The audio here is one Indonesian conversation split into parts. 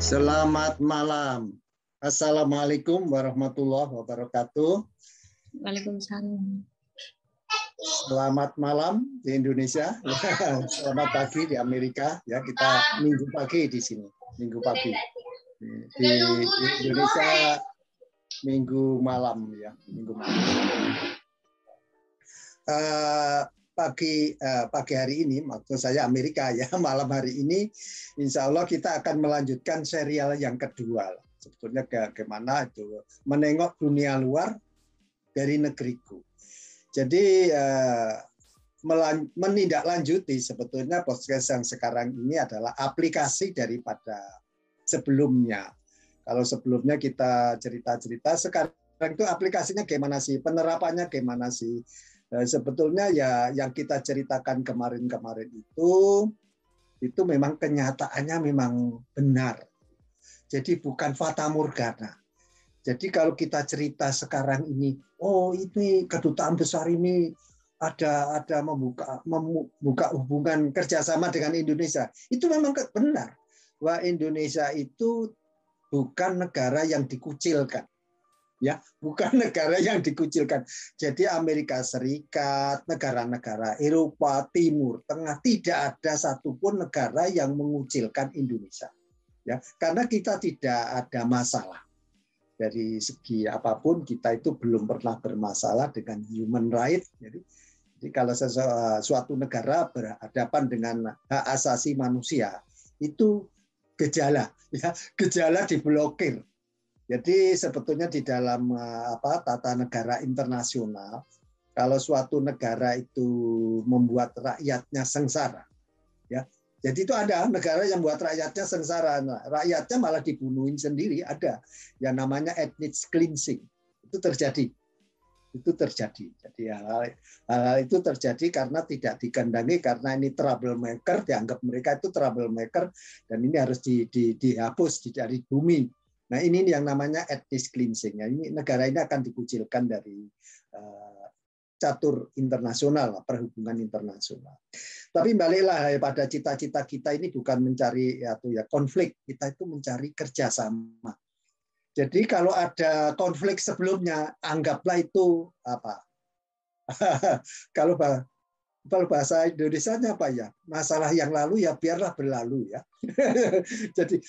Selamat malam. Assalamualaikum warahmatullahi wabarakatuh. Waalaikumsalam. Selamat malam di Indonesia. Selamat pagi di Amerika. Ya kita minggu pagi di sini. Minggu pagi di, Indonesia minggu malam ya. Minggu malam. Uh, pagi uh, pagi hari ini, maksud saya Amerika ya, malam hari ini, Insya Allah kita akan melanjutkan serial yang kedua. Sebetulnya bagaimana itu menengok dunia luar dari negeriku. Jadi uh, menindaklanjuti sebetulnya podcast yang sekarang ini adalah aplikasi daripada sebelumnya. Kalau sebelumnya kita cerita-cerita, sekarang itu aplikasinya gimana sih, penerapannya gimana sih, sebetulnya ya yang kita ceritakan kemarin-kemarin itu itu memang kenyataannya memang benar. Jadi bukan fata morgana. Jadi kalau kita cerita sekarang ini, oh ini kedutaan besar ini ada ada membuka membuka hubungan kerjasama dengan Indonesia, itu memang benar bahwa Indonesia itu bukan negara yang dikucilkan ya bukan negara yang dikucilkan. Jadi Amerika Serikat, negara-negara Eropa Timur Tengah tidak ada satupun negara yang mengucilkan Indonesia. Ya, karena kita tidak ada masalah dari segi apa pun kita itu belum pernah bermasalah dengan human right. Jadi, jadi kalau suatu negara berhadapan dengan hak asasi manusia itu gejala ya gejala diblokir jadi sebetulnya di dalam eh, apa tata negara internasional, kalau suatu negara itu membuat rakyatnya sengsara, ya. Jadi itu ada negara yang buat rakyatnya sengsara, nah, rakyatnya malah dibunuhin sendiri ada yang namanya ethnic cleansing itu terjadi, itu terjadi. Jadi hal, hal itu terjadi karena tidak dikendangi karena ini troublemaker dianggap mereka itu troublemaker dan ini harus di, di, dihapus dari bumi Nah ini yang namanya ethnic cleansing. Ya. Ini negara ini akan dikucilkan dari uh, catur internasional, perhubungan internasional. Tapi baliklah pada cita-cita kita ini bukan mencari ya, ya konflik, kita itu mencari kerjasama. Jadi kalau ada konflik sebelumnya, anggaplah itu apa? kalau kalau bahasa Indonesia-nya apa ya? Masalah yang lalu ya biarlah berlalu ya. Jadi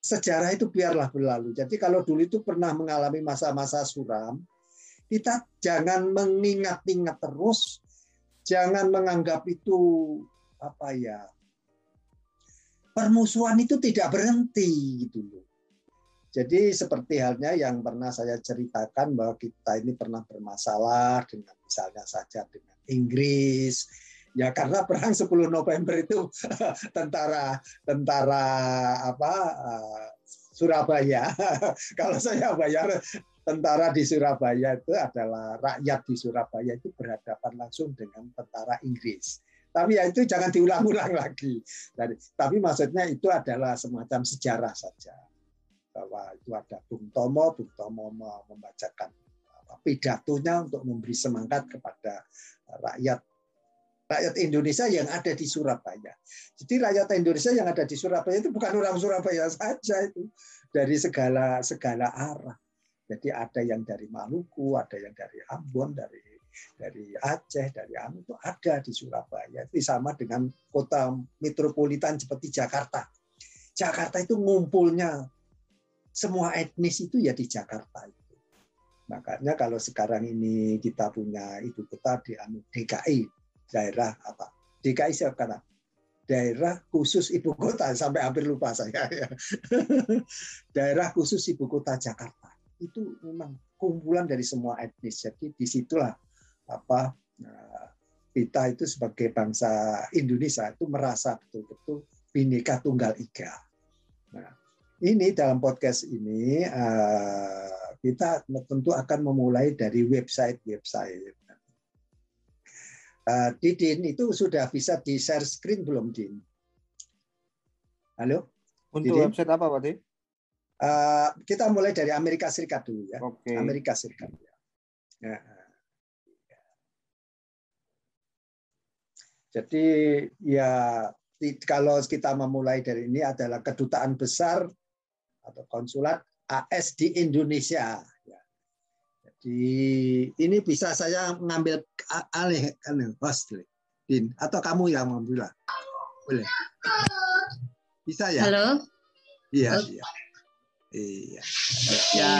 sejarah itu biarlah berlalu. Jadi kalau dulu itu pernah mengalami masa-masa suram, kita jangan mengingat-ingat terus, jangan menganggap itu apa ya permusuhan itu tidak berhenti gitu loh. Jadi seperti halnya yang pernah saya ceritakan bahwa kita ini pernah bermasalah dengan misalnya saja dengan Inggris, ya karena perang 10 November itu tentara tentara apa eh, Surabaya. Kalau saya bayar tentara di Surabaya itu adalah rakyat di Surabaya itu berhadapan langsung dengan tentara Inggris. Tapi ya itu jangan diulang-ulang lagi. Jadi, tapi maksudnya itu adalah semacam sejarah saja bahwa itu ada Bung Tomo, Bung Tomo membacakan pidatonya untuk memberi semangat kepada rakyat rakyat Indonesia yang ada di Surabaya. Jadi rakyat Indonesia yang ada di Surabaya itu bukan orang Surabaya saja itu dari segala segala arah. Jadi ada yang dari Maluku, ada yang dari Ambon, dari dari Aceh, dari Anu itu ada di Surabaya. Itu sama dengan kota metropolitan seperti Jakarta. Jakarta itu ngumpulnya semua etnis itu ya di Jakarta itu. Makanya kalau sekarang ini kita punya ibu kota di anu DKI, daerah apa DKI kata daerah khusus ibu kota sampai hampir lupa saya ya. daerah khusus ibu kota Jakarta itu memang kumpulan dari semua etnis jadi di situlah apa nah, kita itu sebagai bangsa Indonesia itu merasa betul-betul bineka tunggal ika. Nah, ini dalam podcast ini eh, kita tentu akan memulai dari website-website Uh, Didin itu sudah bisa di share screen belum, Din? Halo? Untuk Didin? website apa, Pak Uh, kita mulai dari Amerika Serikat dulu ya. Okay. Amerika Serikat. Ya. Ya. Jadi ya kalau kita memulai dari ini adalah kedutaan besar atau konsulat AS di Indonesia. Ya. Jadi ini bisa saya mengambil alih kan host, Din, atau kamu yang mengambil. Boleh. Bisa ya? Halo. Iya, iya. Iya. Ya,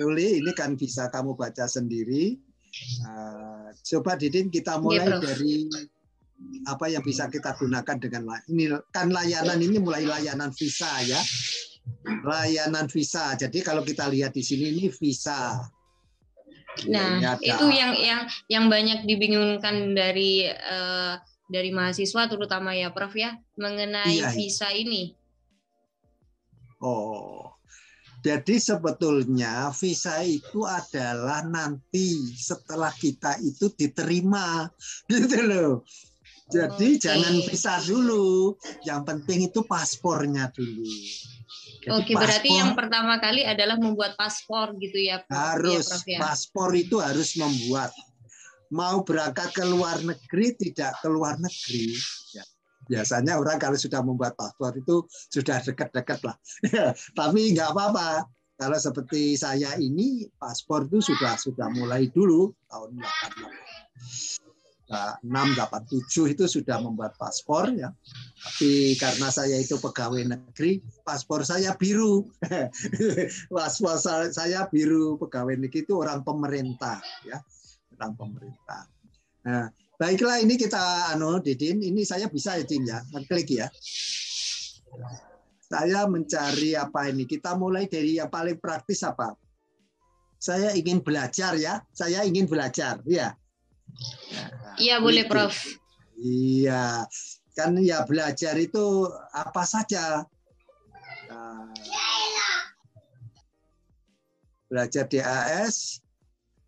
Ruli, ini kan bisa kamu baca sendiri. Uh, coba Didin kita mulai ya, dari apa yang bisa kita gunakan dengan ini kan layanan ini mulai layanan visa ya layanan visa. Jadi kalau kita lihat di sini ini visa. Nah, ya, itu yang yang yang banyak dibingungkan dari uh, dari mahasiswa terutama ya Prof ya mengenai iya, iya. visa ini. Oh. Jadi sebetulnya visa itu adalah nanti setelah kita itu diterima gitu loh. Jadi okay. jangan visa dulu, yang penting itu paspornya dulu. Jadi Oke, paspor, berarti yang pertama kali adalah membuat paspor gitu ya, Prof. Harus, ya, Prof, ya? paspor itu harus membuat. Mau berangkat ke luar negeri, tidak ke luar negeri. Ya. Biasanya orang kalau sudah membuat paspor itu sudah dekat-dekat lah. Tapi nggak apa-apa. Kalau seperti saya ini, paspor itu sudah sudah mulai dulu tahun 88. 687 itu sudah membuat paspor ya. Tapi karena saya itu pegawai negeri, paspor saya biru. paspor saya biru pegawai negeri itu orang pemerintah ya. Orang pemerintah. Nah, baiklah ini kita anu Didin, ini saya bisa ya ya. Klik ya. Saya mencari apa ini? Kita mulai dari yang paling praktis apa? Saya ingin belajar ya. Saya ingin belajar ya Iya boleh itu. Prof. Iya, kan ya belajar itu apa saja. Nah, belajar DAS,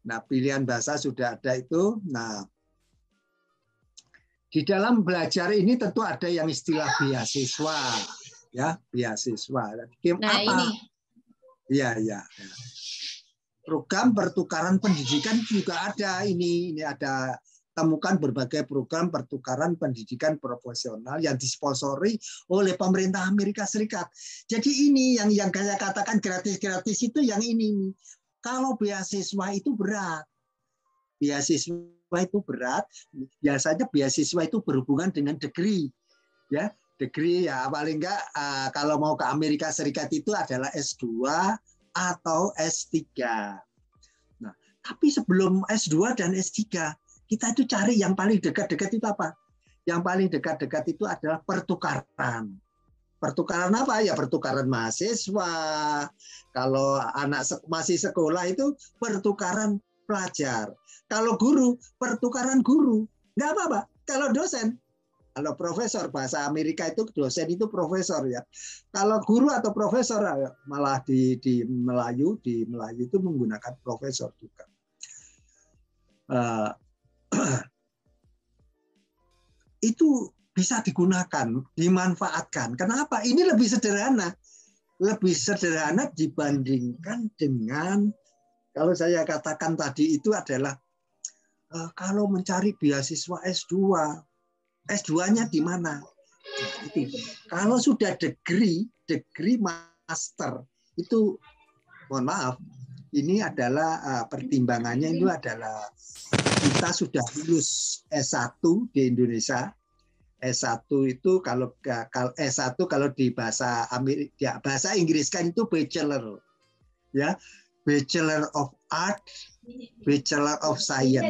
nah pilihan bahasa sudah ada itu. Nah, di dalam belajar ini tentu ada yang istilah beasiswa, ya beasiswa. Game nah, apa? Ini. Iya, iya. Ya program pertukaran pendidikan juga ada ini ini ada temukan berbagai program pertukaran pendidikan profesional yang disponsori oleh pemerintah Amerika Serikat. Jadi ini yang yang saya katakan gratis-gratis itu yang ini. Kalau beasiswa itu berat. Beasiswa itu berat, biasanya beasiswa itu berhubungan dengan degree. Ya, degree ya paling enggak uh, kalau mau ke Amerika Serikat itu adalah S2 atau S3. Nah, tapi sebelum S2 dan S3, kita itu cari yang paling dekat-dekat itu apa? Yang paling dekat-dekat itu adalah pertukaran. Pertukaran apa? Ya pertukaran mahasiswa. Kalau anak masih sekolah itu pertukaran pelajar. Kalau guru, pertukaran guru. Nggak apa-apa. Kalau dosen, kalau profesor bahasa Amerika itu dosen itu profesor ya. Kalau guru atau profesor ya, malah di di Melayu di Melayu itu menggunakan profesor juga. Uh, itu bisa digunakan, dimanfaatkan. Kenapa? Ini lebih sederhana. Lebih sederhana dibandingkan dengan kalau saya katakan tadi itu adalah uh, kalau mencari beasiswa S2 S2-nya di mana? Nah, itu. Kalau sudah degree, degree master itu mohon maaf, ini adalah uh, pertimbangannya itu adalah kita sudah lulus S1 di Indonesia. S1 itu kalau kalau S1 kalau di bahasa Amerika ya, bahasa Inggris kan itu bachelor. Ya. Bachelor of Art, Bachelor of Science.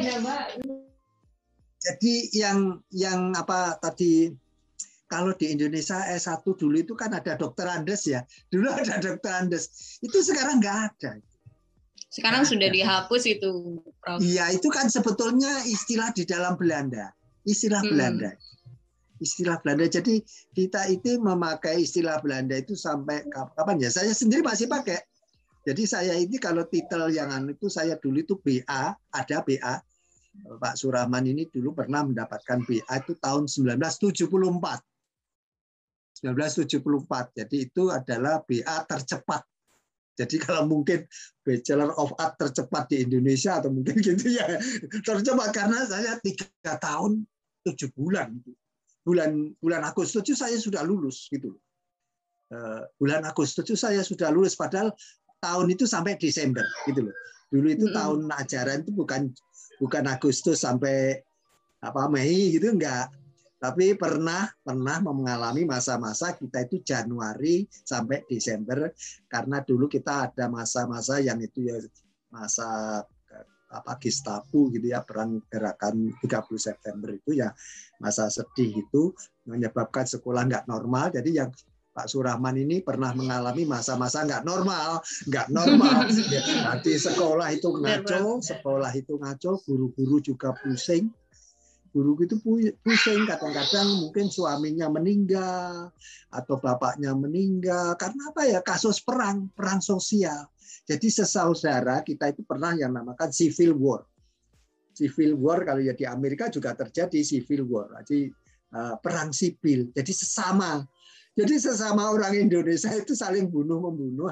Jadi yang yang apa tadi kalau di Indonesia S1 dulu itu kan ada dokter Andes ya. Dulu ada dokter Andes. Itu sekarang nggak ada. Sekarang sudah dihapus itu, Prof. Iya, itu kan sebetulnya istilah di dalam Belanda. Istilah hmm. Belanda. Istilah Belanda. Jadi kita itu memakai istilah Belanda itu sampai kapan ya? Saya sendiri masih pakai. Jadi saya ini kalau titel yang anu itu saya dulu itu BA, ada BA, Pak Surahman ini dulu pernah mendapatkan BA itu tahun 1974. 1974. Jadi itu adalah BA tercepat. Jadi kalau mungkin Bachelor of Art tercepat di Indonesia atau mungkin gitu ya tercepat karena saya tiga tahun tujuh bulan bulan bulan Agustus itu saya sudah lulus gitu uh, bulan Agustus itu saya sudah lulus padahal tahun itu sampai Desember gitu loh. Dulu itu hmm. tahun ajaran itu bukan bukan Agustus sampai apa Mei gitu enggak. Tapi pernah pernah mengalami masa-masa kita itu Januari sampai Desember karena dulu kita ada masa-masa yang itu ya masa apa Gestapo gitu ya perang gerakan 30 September itu ya masa sedih itu menyebabkan sekolah nggak normal jadi yang Pak Surahman ini pernah mengalami masa-masa nggak normal nggak normal nanti sekolah itu ngaco sekolah itu ngaco guru-guru juga pusing guru itu pusing kadang-kadang mungkin suaminya meninggal atau bapaknya meninggal karena apa ya kasus perang perang sosial jadi sesaudara kita itu pernah yang namakan civil war. Civil war kalau ya di Amerika juga terjadi civil war. Jadi uh, perang sipil. Jadi sesama. Jadi sesama orang Indonesia itu saling bunuh membunuh.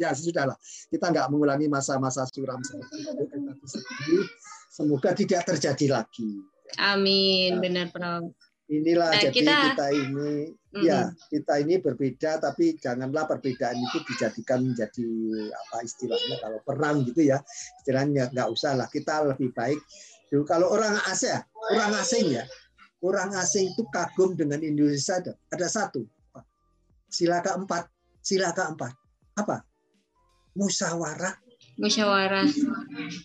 Ya sudahlah. Kita nggak mengulangi masa-masa suram seperti itu. Semoga tidak terjadi lagi. Amin, nah, benar Prof. Inilah nah, jadi kita, kita ini mm, ya kita ini berbeda tapi janganlah perbedaan itu dijadikan menjadi apa istilahnya kalau perang gitu ya. Istilahnya nggak usah lah kita lebih baik. Dulu kalau orang asing orang asing ya. Orang asing itu kagum dengan Indonesia. Ada, ada satu sila keempat sila keempat apa musyawarah musyawarah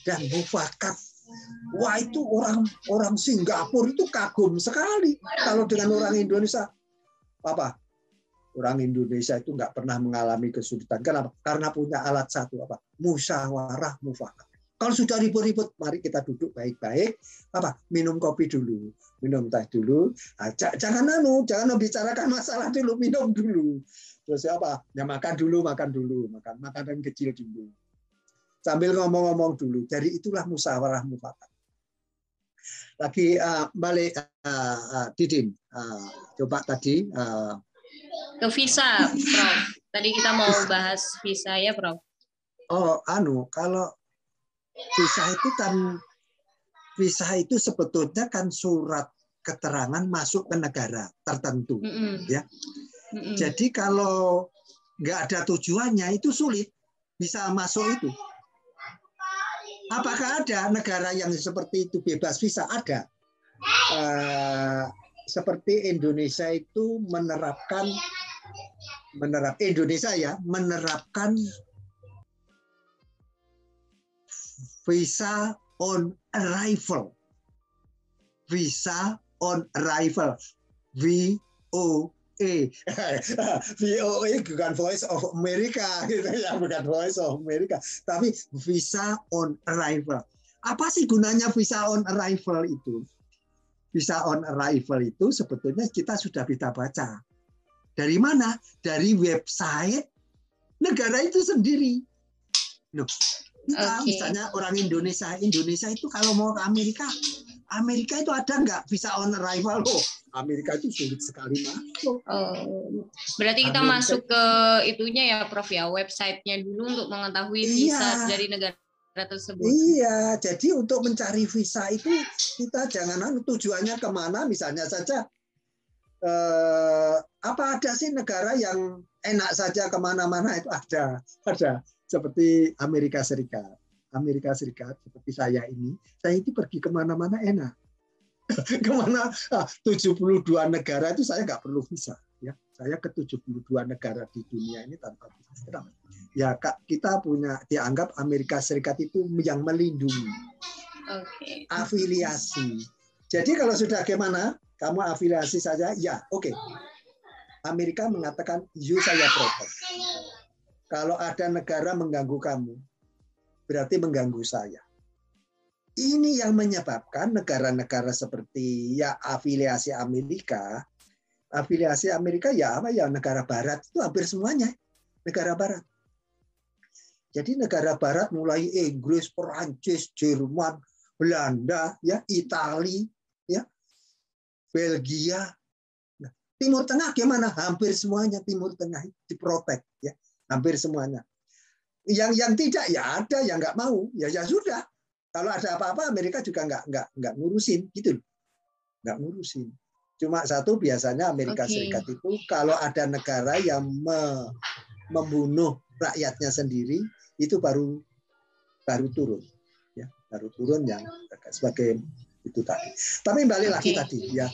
dan mufakat Wah itu orang orang Singapura itu kagum sekali kalau dengan orang Indonesia. Apa? Orang Indonesia itu nggak pernah mengalami kesulitan. Kenapa? Karena punya alat satu apa? Musyawarah mufakat. Kalau sudah ribut-ribut, mari kita duduk baik-baik. Apa? Minum kopi dulu, minum teh dulu. Nah, jangan anu, jangan membicarakan masalah dulu, minum dulu. Terus apa? Ya makan dulu, makan dulu, makan makanan kecil dulu sambil ngomong-ngomong dulu. Jadi itulah musyawarah mufakat. Lagi uh, balik uh, uh, Didin, uh, coba tadi uh, ke visa, Prof. Tadi kita mau bahas visa ya, Prof. Oh, anu, kalau visa itu kan visa itu sebetulnya kan surat keterangan masuk ke negara tertentu, mm -mm. ya. Mm -mm. Jadi kalau nggak ada tujuannya itu sulit bisa masuk itu. Apakah ada negara yang seperti itu bebas visa? Ada. Uh, seperti Indonesia itu menerapkan menerap Indonesia ya menerapkan visa on arrival visa on arrival VO E. VOA bukan Voice of America gitu ya, bukan Voice of America, tapi visa on arrival. Apa sih gunanya visa on arrival itu? Visa on arrival itu sebetulnya kita sudah bisa baca. Dari mana? Dari website negara itu sendiri. Loh, kita okay. misalnya orang Indonesia, Indonesia itu kalau mau ke Amerika, Amerika itu ada nggak visa on arrival loh? Amerika itu sulit sekali masuk. Oh, berarti kita Amerika, masuk ke itunya ya, Prof ya, websitenya dulu untuk mengetahui iya, visa dari negara tersebut. Iya, jadi untuk mencari visa itu kita jangan anu, tujuannya ke mana, misalnya saja eh, apa ada sih negara yang enak saja ke mana-mana itu ada, ada seperti Amerika Serikat. Amerika Serikat seperti saya ini, saya itu pergi ke mana-mana enak. Ke mana? 72 ah, negara itu saya nggak perlu visa ya. Saya ke 72 negara di dunia ini tanpa visa. Ya kak kita punya dianggap Amerika Serikat itu yang melindungi. Okay. afiliasi. Jadi kalau sudah gimana? Kamu afiliasi saja? Ya oke. Okay. Amerika mengatakan you saya protect kalau ada negara mengganggu kamu berarti mengganggu saya ini yang menyebabkan negara-negara seperti ya afiliasi Amerika, afiliasi Amerika ya apa ya negara Barat itu hampir semuanya negara Barat. Jadi negara Barat mulai Inggris, Perancis, Jerman, Belanda, ya Italia, ya Belgia, nah, Timur Tengah gimana? Hampir semuanya Timur Tengah diprotek, ya hampir semuanya. Yang yang tidak ya ada yang nggak mau, ya ya sudah kalau ada apa-apa Amerika juga nggak nggak nggak ngurusin gitu loh, nggak ngurusin. Cuma satu biasanya Amerika okay. Serikat itu kalau ada negara yang me, membunuh rakyatnya sendiri itu baru baru turun ya baru turun yang sebagai itu tadi tapi balik okay. lagi tadi ya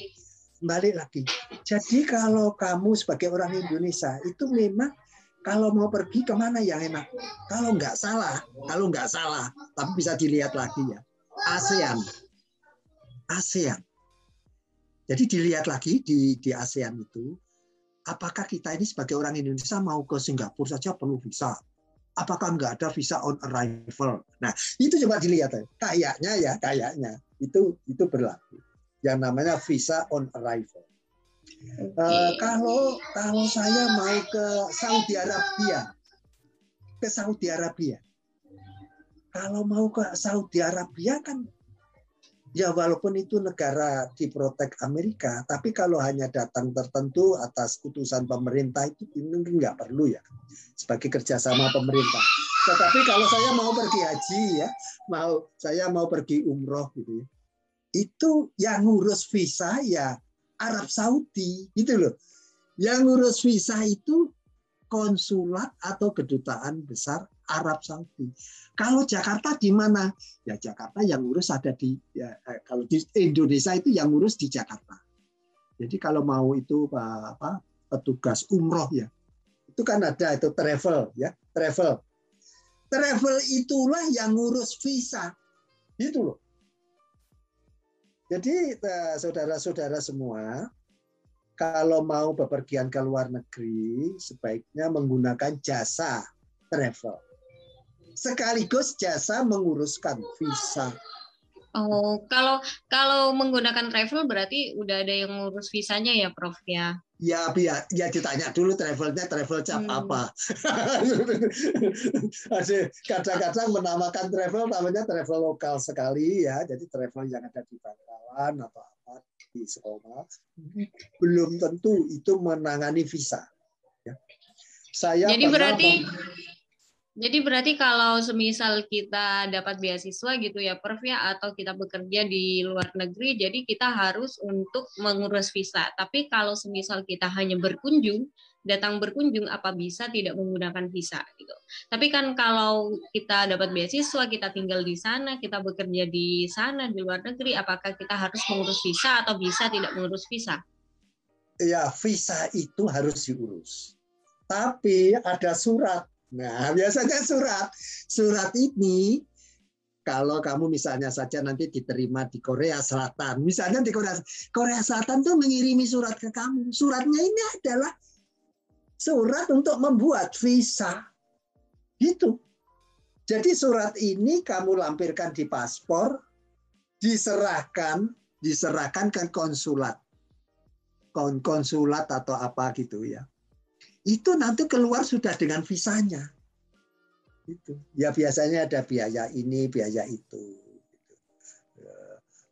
balik lagi jadi kalau kamu sebagai orang Indonesia itu memang kalau mau pergi ke mana yang enak kalau nggak salah kalau nggak salah tapi bisa dilihat lagi ya ASEAN ASEAN jadi dilihat lagi di di ASEAN itu apakah kita ini sebagai orang Indonesia mau ke Singapura saja perlu visa apakah nggak ada visa on arrival? Nah, itu coba dilihat ya. Kayaknya ya, kayaknya itu itu berlaku. Yang namanya visa on arrival. Okay. Uh, kalau kalau saya mau ke Saudi Arabia, ke Saudi Arabia, kalau mau ke Saudi Arabia kan Ya walaupun itu negara diprotek Amerika, tapi kalau hanya datang tertentu atas putusan pemerintah itu mungkin nggak perlu ya sebagai kerjasama pemerintah. Tetapi kalau saya mau pergi haji ya, mau saya mau pergi umroh gitu ya, itu yang ngurus visa ya Arab Saudi gitu loh. Yang ngurus visa itu konsulat atau kedutaan besar Arab Saudi. Kalau Jakarta di mana? Ya Jakarta yang ngurus ada di ya, eh, kalau di Indonesia itu yang ngurus di Jakarta. Jadi kalau mau itu apa petugas umroh ya, itu kan ada itu travel ya travel. Travel itulah yang ngurus visa, itu loh. Jadi eh, saudara-saudara semua, kalau mau bepergian ke luar negeri, sebaiknya menggunakan jasa travel. Sekaligus jasa menguruskan visa. Oh, kalau kalau menggunakan travel berarti udah ada yang ngurus visanya ya, Prof ya? Ya, ya, ya ditanya dulu travelnya travel cap hmm. apa. Kadang-kadang menamakan travel namanya travel lokal sekali ya, jadi travel yang ada di Bangkalan atau di sekolah belum tentu itu menangani visa. Ya. Saya jadi berarti jadi berarti kalau semisal kita dapat beasiswa gitu ya Prof ya atau kita bekerja di luar negeri jadi kita harus untuk mengurus visa. Tapi kalau semisal kita hanya berkunjung datang berkunjung apa bisa tidak menggunakan visa gitu. Tapi kan kalau kita dapat beasiswa, kita tinggal di sana, kita bekerja di sana di luar negeri, apakah kita harus mengurus visa atau bisa tidak mengurus visa? Ya, visa itu harus diurus. Tapi ada surat. Nah, biasanya surat. Surat ini kalau kamu misalnya saja nanti diterima di Korea Selatan, misalnya di Korea Korea Selatan tuh mengirimi surat ke kamu. Suratnya ini adalah surat untuk membuat visa. Gitu. Jadi surat ini kamu lampirkan di paspor, diserahkan, diserahkan ke konsulat. Konsulat atau apa gitu ya. Itu nanti keluar sudah dengan visanya. Itu. Ya biasanya ada biaya ini, biaya itu.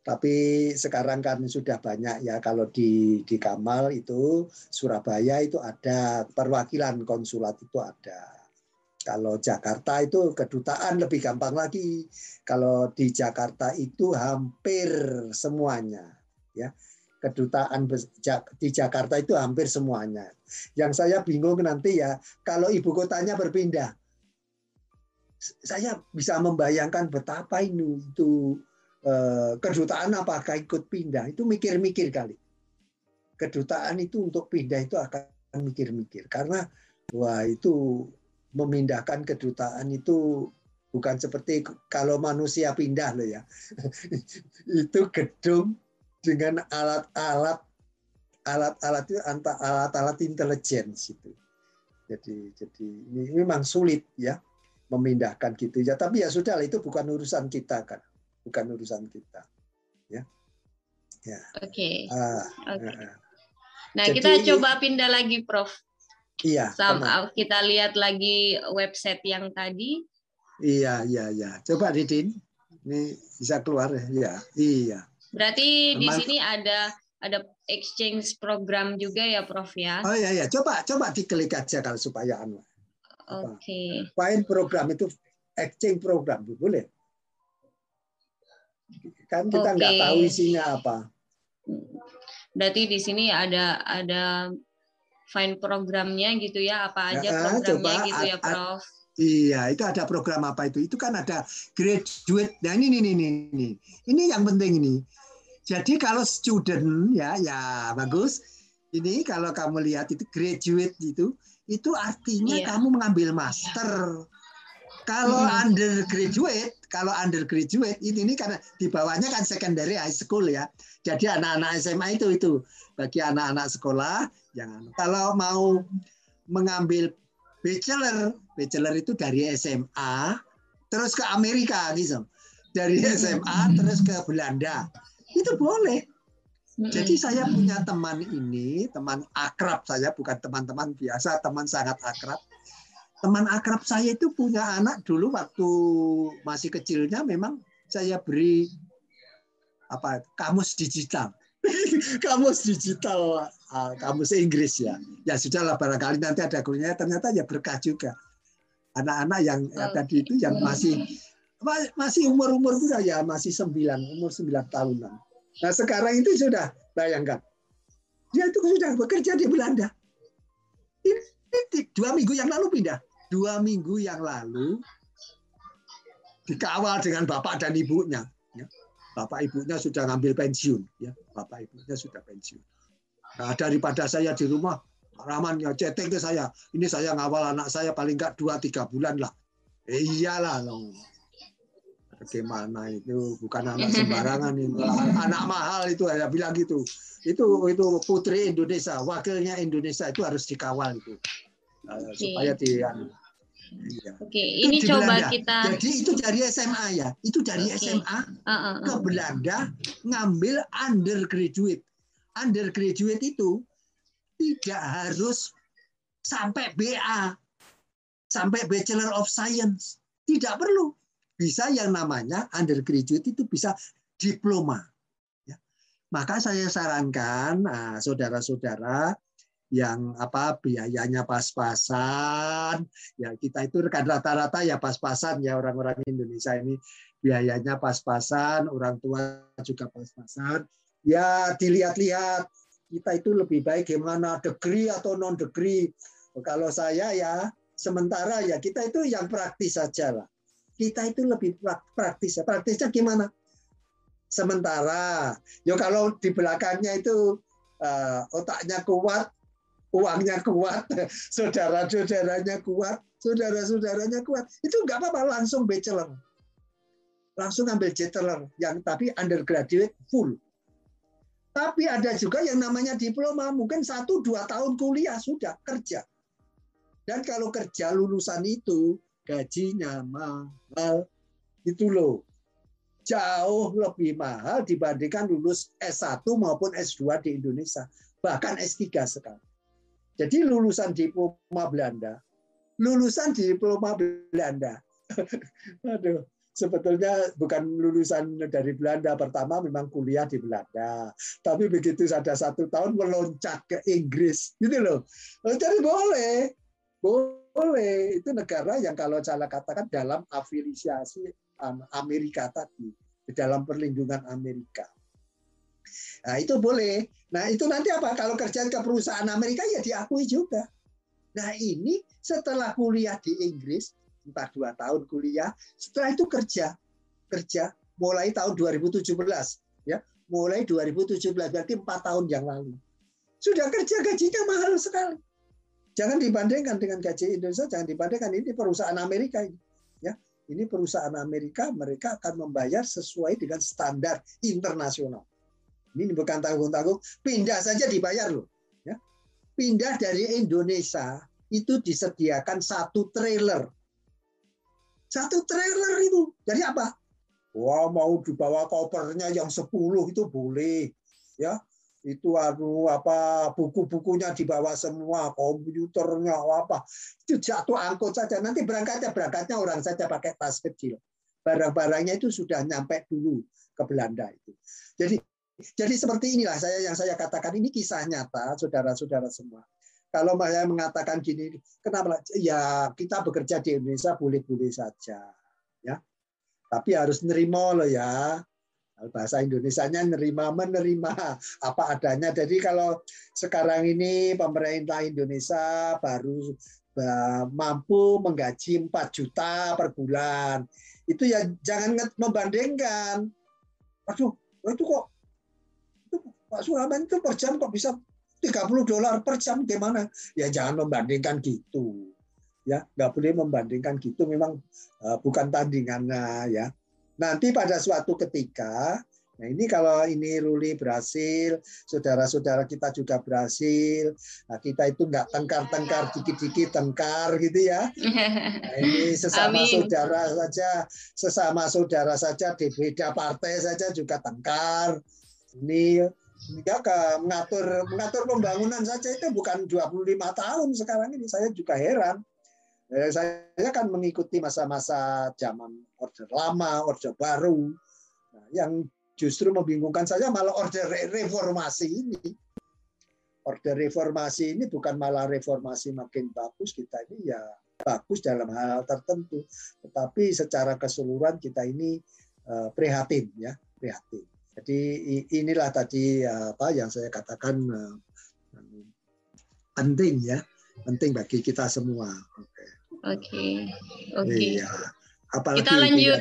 Tapi sekarang kan sudah banyak ya kalau di di Kamal itu Surabaya itu ada perwakilan konsulat itu ada. Kalau Jakarta itu kedutaan lebih gampang lagi. Kalau di Jakarta itu hampir semuanya ya. Kedutaan di Jakarta itu hampir semuanya. Yang saya bingung nanti ya kalau ibu kotanya berpindah. Saya bisa membayangkan betapa ini itu Eh, kedutaan apakah ikut pindah itu mikir-mikir kali kedutaan itu untuk pindah itu akan mikir-mikir karena wah itu memindahkan kedutaan itu bukan seperti kalau manusia pindah loh ya itu gedung dengan alat-alat alat-alat itu antara alat-alat intelijen itu jadi jadi ini memang sulit ya memindahkan gitu ya tapi ya sudah itu bukan urusan kita kan bukan urusan kita. Ya. Ya. Oke. Okay. Ah, okay. Uh, nah, Jadi, kita coba pindah lagi, Prof. Iya. Sama kita lihat lagi website yang tadi. Iya, iya, iya. Coba Didin. Ini bisa keluar ya. Iya. Berarti di sini ada ada exchange program juga ya, Prof ya. Oh iya iya, coba coba diklik aja kalau supaya anu. Oke. Okay. Find program itu exchange program, boleh? Kan kita nggak okay. tahu isinya apa. berarti di sini ada ada fine programnya gitu ya apa aja programnya coba, gitu ya Prof. Iya, itu ada program apa itu? Itu kan ada graduate. Nah ini ini ini ini. Ini yang penting ini. Jadi kalau student ya ya bagus. Ini kalau kamu lihat itu graduate itu itu artinya iya. kamu mengambil master. Kalau hmm. undergraduate, kalau undergraduate ini, ini karena di bawahnya kan secondary high school ya. Jadi anak-anak SMA itu itu bagi anak-anak sekolah yang kalau mau mengambil bachelor, bachelor itu dari SMA terus ke Amerika gitu. Dari SMA terus ke Belanda. Itu boleh. Jadi saya punya teman ini, teman akrab saya, bukan teman-teman biasa, teman sangat akrab. Teman akrab saya itu punya anak dulu waktu masih kecilnya memang saya beri apa kamus digital. Kamus digital uh, kamus Inggris ya. Ya sudahlah barangkali nanti ada gurunya. Ternyata ya berkah juga. Anak-anak yang ya, tadi itu yang masih masih umur umur juga ya masih sembilan umur sembilan tahunan nah sekarang itu sudah bayangkan dia itu sudah bekerja di Belanda ini, dua minggu yang lalu pindah dua minggu yang lalu dikawal dengan bapak dan ibunya. Ya. Bapak ibunya sudah ngambil pensiun, ya. Bapak ibunya sudah pensiun. Nah, daripada saya di rumah, Rahman ya chatting ke saya. Ini saya ngawal anak saya paling enggak dua tiga bulan lah. Eh, iyalah loh. Bagaimana itu bukan anak sembarangan ini. Anak mahal itu ada bilang gitu. Itu itu putri Indonesia, wakilnya Indonesia itu harus dikawal itu. Uh, supaya di Iya. Oke, ini itu coba Belanda. kita. Jadi itu dari SMA ya, itu dari okay. SMA uh, uh, uh. ke Belanda ngambil undergraduate. Undergraduate itu tidak harus sampai BA, sampai Bachelor of Science, tidak perlu. Bisa yang namanya undergraduate itu bisa diploma. Ya. Maka saya sarankan, nah, saudara-saudara, yang apa biayanya pas-pasan ya kita itu kan rata-rata ya pas-pasan ya orang-orang Indonesia ini biayanya pas-pasan orang tua juga pas-pasan ya dilihat-lihat kita itu lebih baik gimana degree atau non degree kalau saya ya sementara ya kita itu yang praktis saja lah kita itu lebih praktis praktisnya gimana sementara yo kalau di belakangnya itu uh, otaknya kuat uangnya kuat, saudara-saudaranya kuat, saudara-saudaranya kuat, itu nggak apa-apa langsung bachelor. Langsung ambil bachelor, yang tapi undergraduate full. Tapi ada juga yang namanya diploma, mungkin satu dua tahun kuliah sudah kerja. Dan kalau kerja lulusan itu gajinya mahal, itu loh. Jauh lebih mahal dibandingkan lulus S1 maupun S2 di Indonesia, bahkan S3 sekarang. Jadi lulusan diploma Belanda, lulusan diploma Belanda. Aduh, sebetulnya bukan lulusan dari Belanda pertama memang kuliah di Belanda. Tapi begitu ada satu tahun meloncat ke Inggris. Gitu loh. Oh, jadi boleh. Boleh itu negara yang kalau saya katakan dalam afiliasi Amerika tadi dalam perlindungan Amerika Nah, itu boleh. Nah, itu nanti apa? Kalau kerja ke perusahaan Amerika ya diakui juga. Nah, ini setelah kuliah di Inggris, entah dua tahun kuliah, setelah itu kerja. Kerja mulai tahun 2017. ya Mulai 2017, berarti empat tahun yang lalu. Sudah kerja gajinya mahal sekali. Jangan dibandingkan dengan gaji Indonesia, jangan dibandingkan ini perusahaan Amerika ini. Ya, ini perusahaan Amerika, mereka akan membayar sesuai dengan standar internasional. Ini bukan tanggung-tanggung, pindah saja dibayar loh. Ya. Pindah dari Indonesia itu disediakan satu trailer. Satu trailer itu. Jadi apa? Wah, mau dibawa kopernya yang 10 itu boleh. Ya, itu anu apa buku-bukunya dibawa semua komputernya apa itu jatuh angkut saja nanti berangkatnya berangkatnya orang saja pakai tas kecil barang-barangnya itu sudah nyampe dulu ke Belanda itu jadi jadi seperti inilah saya yang saya katakan ini kisah nyata, saudara-saudara semua. Kalau saya mengatakan gini, kenapa? Ya kita bekerja di Indonesia boleh-boleh saja, ya. Tapi harus nerimo loh ya. Bahasa Indonesia-nya nerima menerima apa adanya. Jadi kalau sekarang ini pemerintah Indonesia baru mampu menggaji 4 juta per bulan. Itu ya jangan membandingkan. Aduh, itu kok itu Pak Sulaiman itu per jam kok bisa 30 dolar per jam gimana? Ya jangan membandingkan gitu. Ya, nggak boleh membandingkan gitu memang uh, bukan tandingannya ya. Nanti pada suatu ketika, nah ini kalau ini Ruli berhasil, saudara-saudara kita juga berhasil, nah kita itu nggak tengkar-tengkar dikit-dikit tengkar gitu ya. Nah, ini sesama Amin. saudara saja, sesama saudara saja di beda partai saja juga tengkar. Ini enggak ke mengatur mengatur pembangunan saja itu bukan 25 tahun sekarang ini saya juga heran saya kan mengikuti masa-masa zaman order lama, order baru. Nah, yang justru membingungkan saya malah order reformasi ini. Order reformasi ini bukan malah reformasi makin bagus kita ini ya bagus dalam hal, tertentu, tetapi secara keseluruhan kita ini uh, prihatin ya, prihatin. Jadi inilah tadi uh, apa yang saya katakan penting ya, penting bagi kita semua. Oke, oke. Iya. kita lanjut.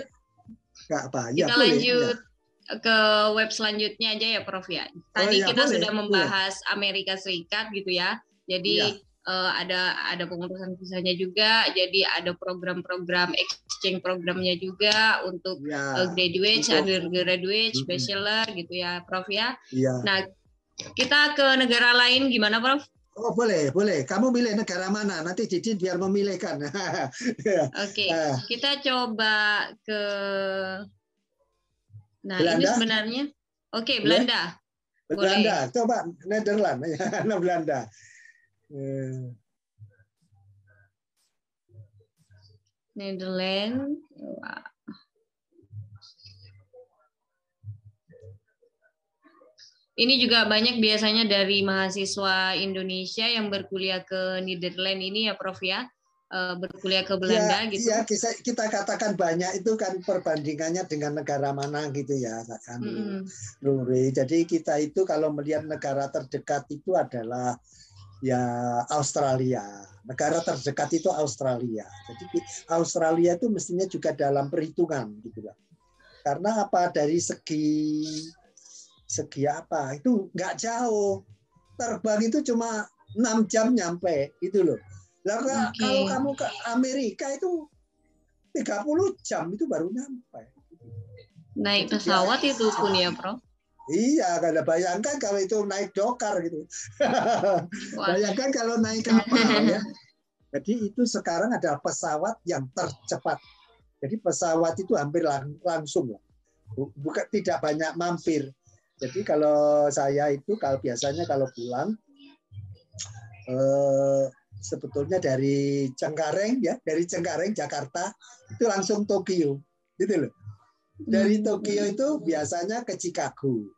Enggak apa? Ya, kita boleh, lanjut ya. ke web selanjutnya aja ya, Prof ya. Tadi oh, ya, kita boleh, sudah membahas boleh. Amerika Serikat gitu ya. Jadi ya. uh, ada ada pengurusan visanya juga. Jadi ada program-program exchange programnya juga untuk ya. uh, graduate, undergraduate, mm -hmm. bachelor gitu ya, Prof ya. ya. Nah, kita ke negara lain gimana, Prof? Oh boleh, boleh. Kamu milih negara mana? Nanti Didin biar memilihkan. Oke, okay. uh. kita coba ke. Nah Belanda? ini sebenarnya, oke okay, Belanda. Belanda, boleh. coba Nederland, ya, Belanda. Uh. Netherlands. Ini juga banyak biasanya dari mahasiswa Indonesia yang berkuliah ke Netherlands ini ya Prof ya eh, berkuliah ke Belanda ya, gitu. Iya, kita, kita katakan banyak itu kan perbandingannya dengan negara mana gitu ya, kan. Mm -hmm. Jadi kita itu kalau melihat negara terdekat itu adalah ya Australia. Negara terdekat itu Australia. Jadi Australia itu mestinya juga dalam perhitungan gitu lah. Karena apa dari segi segi apa itu nggak jauh terbang itu cuma enam jam nyampe itu loh lalu okay. kalau kamu ke Amerika itu 30 jam itu baru nyampe naik pesawat itu pun ya bro Iya, kalau bayangkan kalau itu naik dokar gitu. bayangkan kalau naik kapal ya. Jadi itu sekarang ada pesawat yang tercepat. Jadi pesawat itu hampir lang langsung lah. Bukan tidak banyak mampir. Jadi kalau saya itu kalau biasanya kalau pulang eh, sebetulnya dari Cengkareng ya, dari Cengkareng Jakarta itu langsung Tokyo, gitu loh. Dari hmm. Tokyo itu biasanya ke Chicago.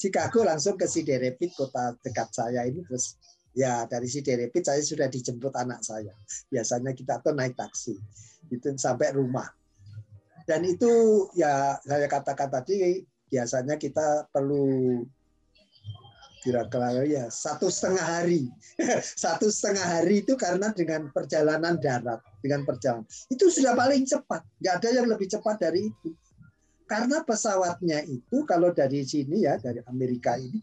Chicago langsung ke Siderepit kota dekat saya ini terus ya dari Siderepit saya sudah dijemput anak saya. Biasanya kita tuh naik taksi itu sampai rumah. Dan itu ya saya katakan tadi biasanya kita perlu kira-kira ya satu setengah hari. Satu setengah hari itu karena dengan perjalanan darat dengan perjalanan. Itu sudah paling cepat. Nggak ada yang lebih cepat dari itu. Karena pesawatnya itu kalau dari sini ya dari Amerika ini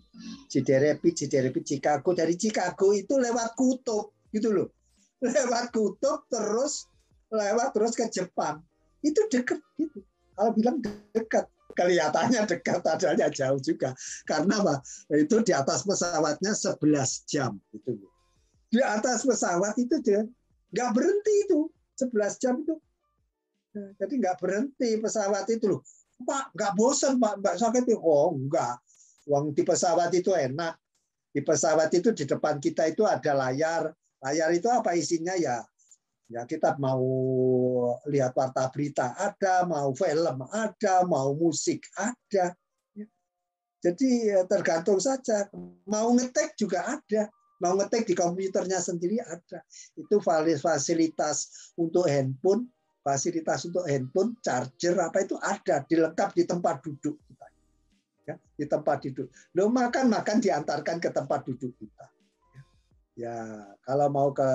Ciderepit Ciderepit Chicago. Dari Chicago itu lewat kutub gitu loh. Lewat kutub terus lewat terus ke Jepang. Itu dekat gitu. Kalau bilang dekat kelihatannya dekat adanya jauh juga. Karena apa? Itu di atas pesawatnya 11 jam itu di atas pesawat itu dia nggak berhenti itu. 11 jam itu. Jadi nggak berhenti pesawat itu loh. Pak nggak bosan pak. Nggak sakit oh enggak uang di pesawat itu enak. Di pesawat itu di depan kita itu ada layar. Layar itu apa isinya? Ya Ya kita mau lihat warta berita ada, mau film ada, mau musik ada. Ya. Jadi ya, tergantung saja. Mau ngetek juga ada. Mau ngetek di komputernya sendiri ada. Itu fasilitas untuk handphone, fasilitas untuk handphone, charger apa itu ada, dilengkap di tempat duduk kita. ya, di tempat duduk. Lo makan makan diantarkan ke tempat duduk kita. Ya, kalau mau ke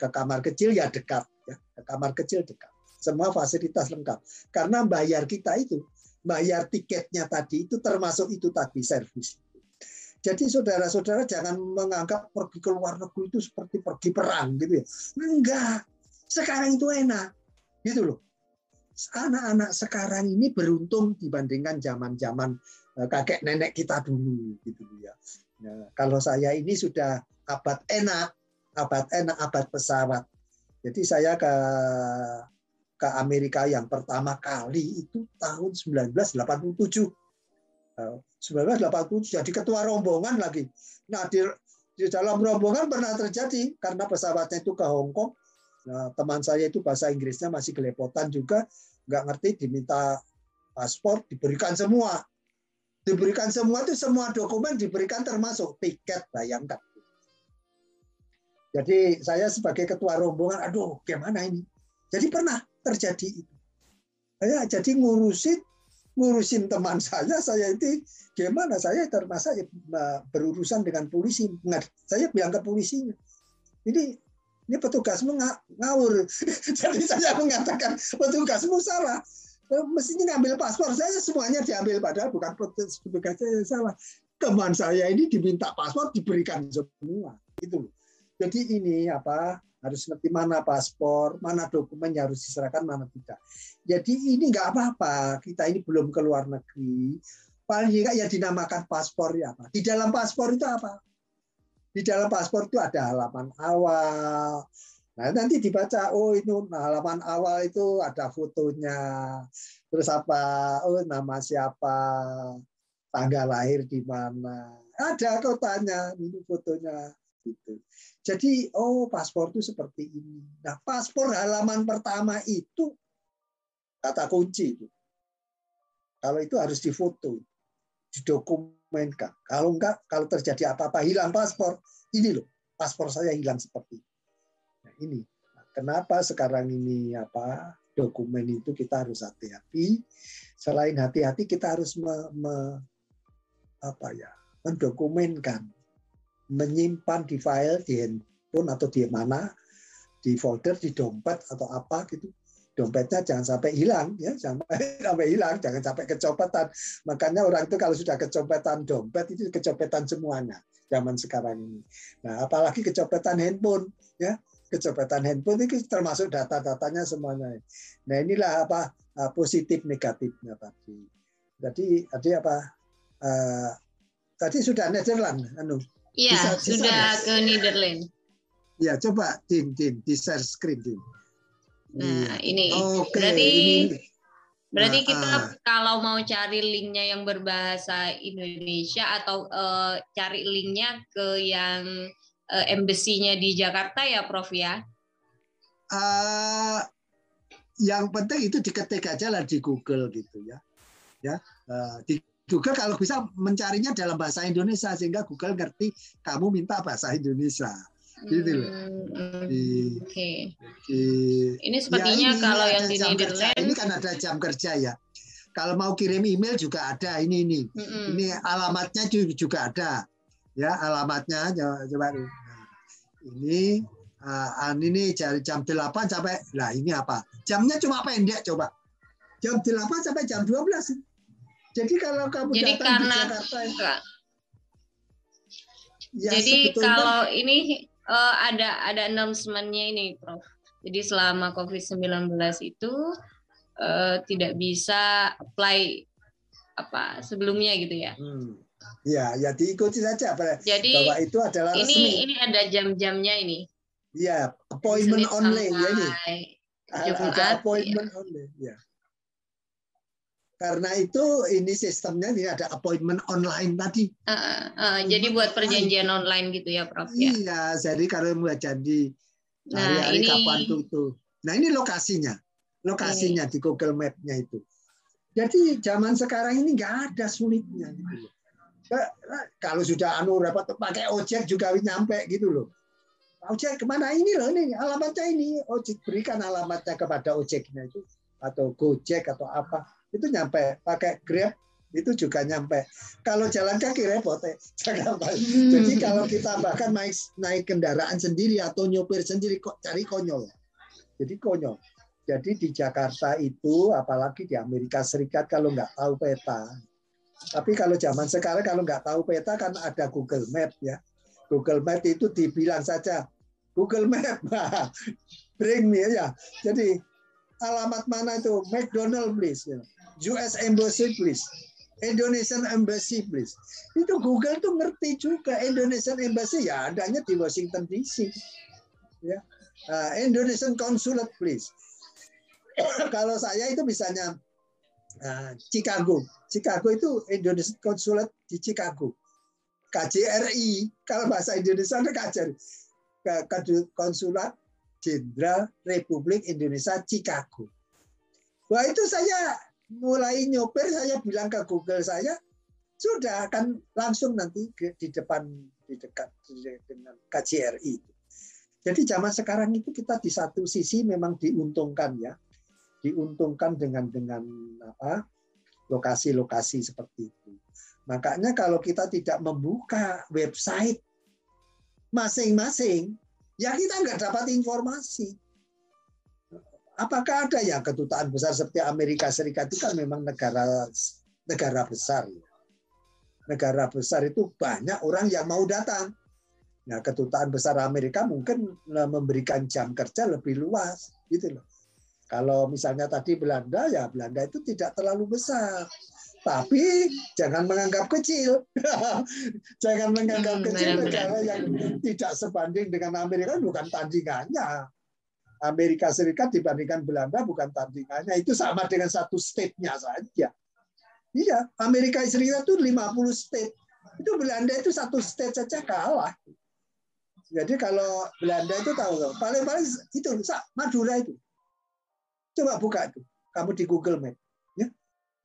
ke kamar kecil ya dekat, ya, ke kamar kecil dekat. Semua fasilitas lengkap. Karena bayar kita itu, bayar tiketnya tadi itu termasuk itu tadi servis. Jadi saudara-saudara jangan menganggap pergi ke luar negeri itu seperti pergi perang gitu ya. Enggak. Sekarang itu enak. Gitu loh. Anak-anak sekarang ini beruntung dibandingkan zaman-zaman eh, kakek nenek kita dulu gitu ya. Nah, kalau saya ini sudah abad enak, abad enak, abad pesawat. Jadi saya ke ke Amerika yang pertama kali itu tahun 1987. 1987 jadi ketua rombongan lagi. Nah di, di dalam rombongan pernah terjadi karena pesawatnya itu ke Hong Kong. Nah, teman saya itu bahasa Inggrisnya masih gelepotan juga, nggak ngerti diminta paspor diberikan semua. Diberikan semua itu semua dokumen diberikan termasuk tiket bayangkan. Jadi saya sebagai ketua rombongan, aduh gimana ini? Jadi pernah terjadi itu. Saya jadi ngurusin ngurusin teman saya, saya itu gimana? Saya termasuk ya, berurusan dengan polisi. Saya bilang ke polisinya, ini ini petugasmu ngawur. Jadi saya mengatakan petugasmu salah. Mestinya ngambil paspor saya semuanya diambil padahal bukan petugasnya yang salah. Teman saya ini diminta paspor diberikan semua. Itu Jadi ini apa harus ngerti mana paspor, mana dokumen yang harus diserahkan, mana tidak. Jadi ini nggak apa-apa, kita ini belum ke luar negeri, paling tidak ya dinamakan paspor ya apa. Di dalam paspor itu apa? Di dalam paspor itu ada halaman awal. Nah, nanti dibaca, oh itu halaman awal itu ada fotonya. Terus apa? Oh, nama siapa? Tanggal lahir di mana? Ada kotanya, ini fotonya gitu. Jadi, oh paspor itu seperti ini. Nah, paspor halaman pertama itu kata kunci itu. Kalau itu harus difoto, didokumenkan. Kalau enggak, kalau terjadi apa-apa hilang paspor, ini loh, paspor saya hilang seperti ini. Nah, ini. Kenapa sekarang ini apa dokumen itu kita harus hati-hati. Selain hati-hati, kita harus me, me, apa ya, mendokumenkan menyimpan di file di handphone atau di mana di folder di dompet atau apa gitu. Dompetnya jangan sampai hilang ya. Sampai sampai hilang jangan sampai kecopetan. Makanya orang itu kalau sudah kecopetan dompet itu kecopetan semuanya zaman sekarang ini. Nah apalagi kecopetan handphone ya. Kecopetan handphone itu termasuk data-datanya semuanya. Nah inilah apa uh, positif negatifnya tadi. Jadi tadi apa uh, tadi sudah Netherlands anu Iya, sudah ke Netherlands. Ya, coba Din, Din, di share screen, Din. Nah, iya. ini. Okay, berarti ini. berarti nah, kita uh, kalau mau cari linknya yang berbahasa Indonesia atau uh, cari linknya ke yang uh, embassy-nya di Jakarta ya, Prof ya? Uh, yang penting itu diketik aja lah di Google gitu ya. Ya, uh, di juga kalau bisa mencarinya dalam bahasa Indonesia sehingga Google ngerti kamu minta bahasa Indonesia gitu loh. Hmm, di, okay. di, ini sepertinya ya ini, kalau yang di Netherlands ini kan ada jam kerja ya. Kalau mau kirim email juga ada ini ini. Mm-hmm. Ini alamatnya juga ada. Ya, alamatnya coba nah, ini uh, ini dari jam 8 sampai lah ini apa? Jamnya cuma pendek coba. Jam 8 sampai jam 12 jadi kalau kamu jadi datang karena, di Jakarta ya jadi kalau ini uh, ada ada announcementnya ini, Prof. Jadi selama COVID-19 itu uh, tidak bisa apply apa sebelumnya gitu ya. Hmm. Ya, ya diikuti saja. Jadi bahwa itu adalah ini resmi. ini ada jam-jamnya ini. Ya, appointment only ya ini. Ada appointment ya. only. Ya. Karena itu ini sistemnya ini ada appointment online tadi. Uh, uh, uh, jadi buat perjanjian online gitu ya, Prof. Ya? Iya, jadi kalau mau jadi nah, hari-hari ini... kapan tuh, Nah ini lokasinya, lokasinya ini. di Google Map-nya itu. Jadi zaman sekarang ini nggak ada sulitnya. Gitu. Kalau sudah anu rapat pakai ojek juga nyampe gitu loh. Ojek ke mana ini loh ini alamatnya ini ojek berikan alamatnya kepada ojeknya itu atau Gojek atau apa itu nyampe pakai Grab itu juga nyampe. Kalau jalan kaki repot ya Jakarta. Hmm. Jadi kalau kita bahkan naik naik kendaraan sendiri atau nyopir sendiri kok cari konyol. Jadi konyol. Jadi di Jakarta itu, apalagi di Amerika Serikat kalau nggak tahu peta, tapi kalau zaman sekarang kalau nggak tahu peta kan ada Google Map ya. Google Map itu dibilang saja Google Map, bring me ya. Jadi alamat mana itu McDonald please, ya. US Embassy please. Indonesian Embassy, please. Itu Google tuh ngerti juga Indonesian Embassy ya adanya di Washington DC. Ya. Uh, Indonesian Consulate, please. Kalau saya itu misalnya uh, Chicago. Chicago itu Indonesian Consulate di Chicago. KJRI, kalau bahasa Indonesia itu KJRI. Konsulat Jenderal Republik Indonesia Chicago. Wah itu saya mulai nyopir saya bilang ke Google saya sudah akan langsung nanti di depan di dekat dengan KJRI Jadi zaman sekarang itu kita di satu sisi memang diuntungkan ya, diuntungkan dengan dengan apa lokasi-lokasi seperti itu. Makanya kalau kita tidak membuka website masing-masing, ya kita nggak dapat informasi apakah ada ya kedutaan besar seperti Amerika Serikat itu kan memang negara negara besar. Ya. Negara besar itu banyak orang yang mau datang. Nah, kedutaan besar Amerika mungkin memberikan jam kerja lebih luas, gitu loh. Kalau misalnya tadi Belanda, ya Belanda itu tidak terlalu besar. Tapi jangan menganggap kecil. jangan menganggap hmm, kecil negara yang tidak sebanding dengan Amerika bukan tandingannya. Amerika Serikat dibandingkan Belanda bukan tandingannya. Itu sama dengan satu state-nya saja. Iya, Amerika Serikat itu 50 state. Itu Belanda itu satu state saja kalah. Jadi kalau Belanda itu tahu, paling-paling itu Madura itu. Coba buka itu. Kamu di Google Map. Ya.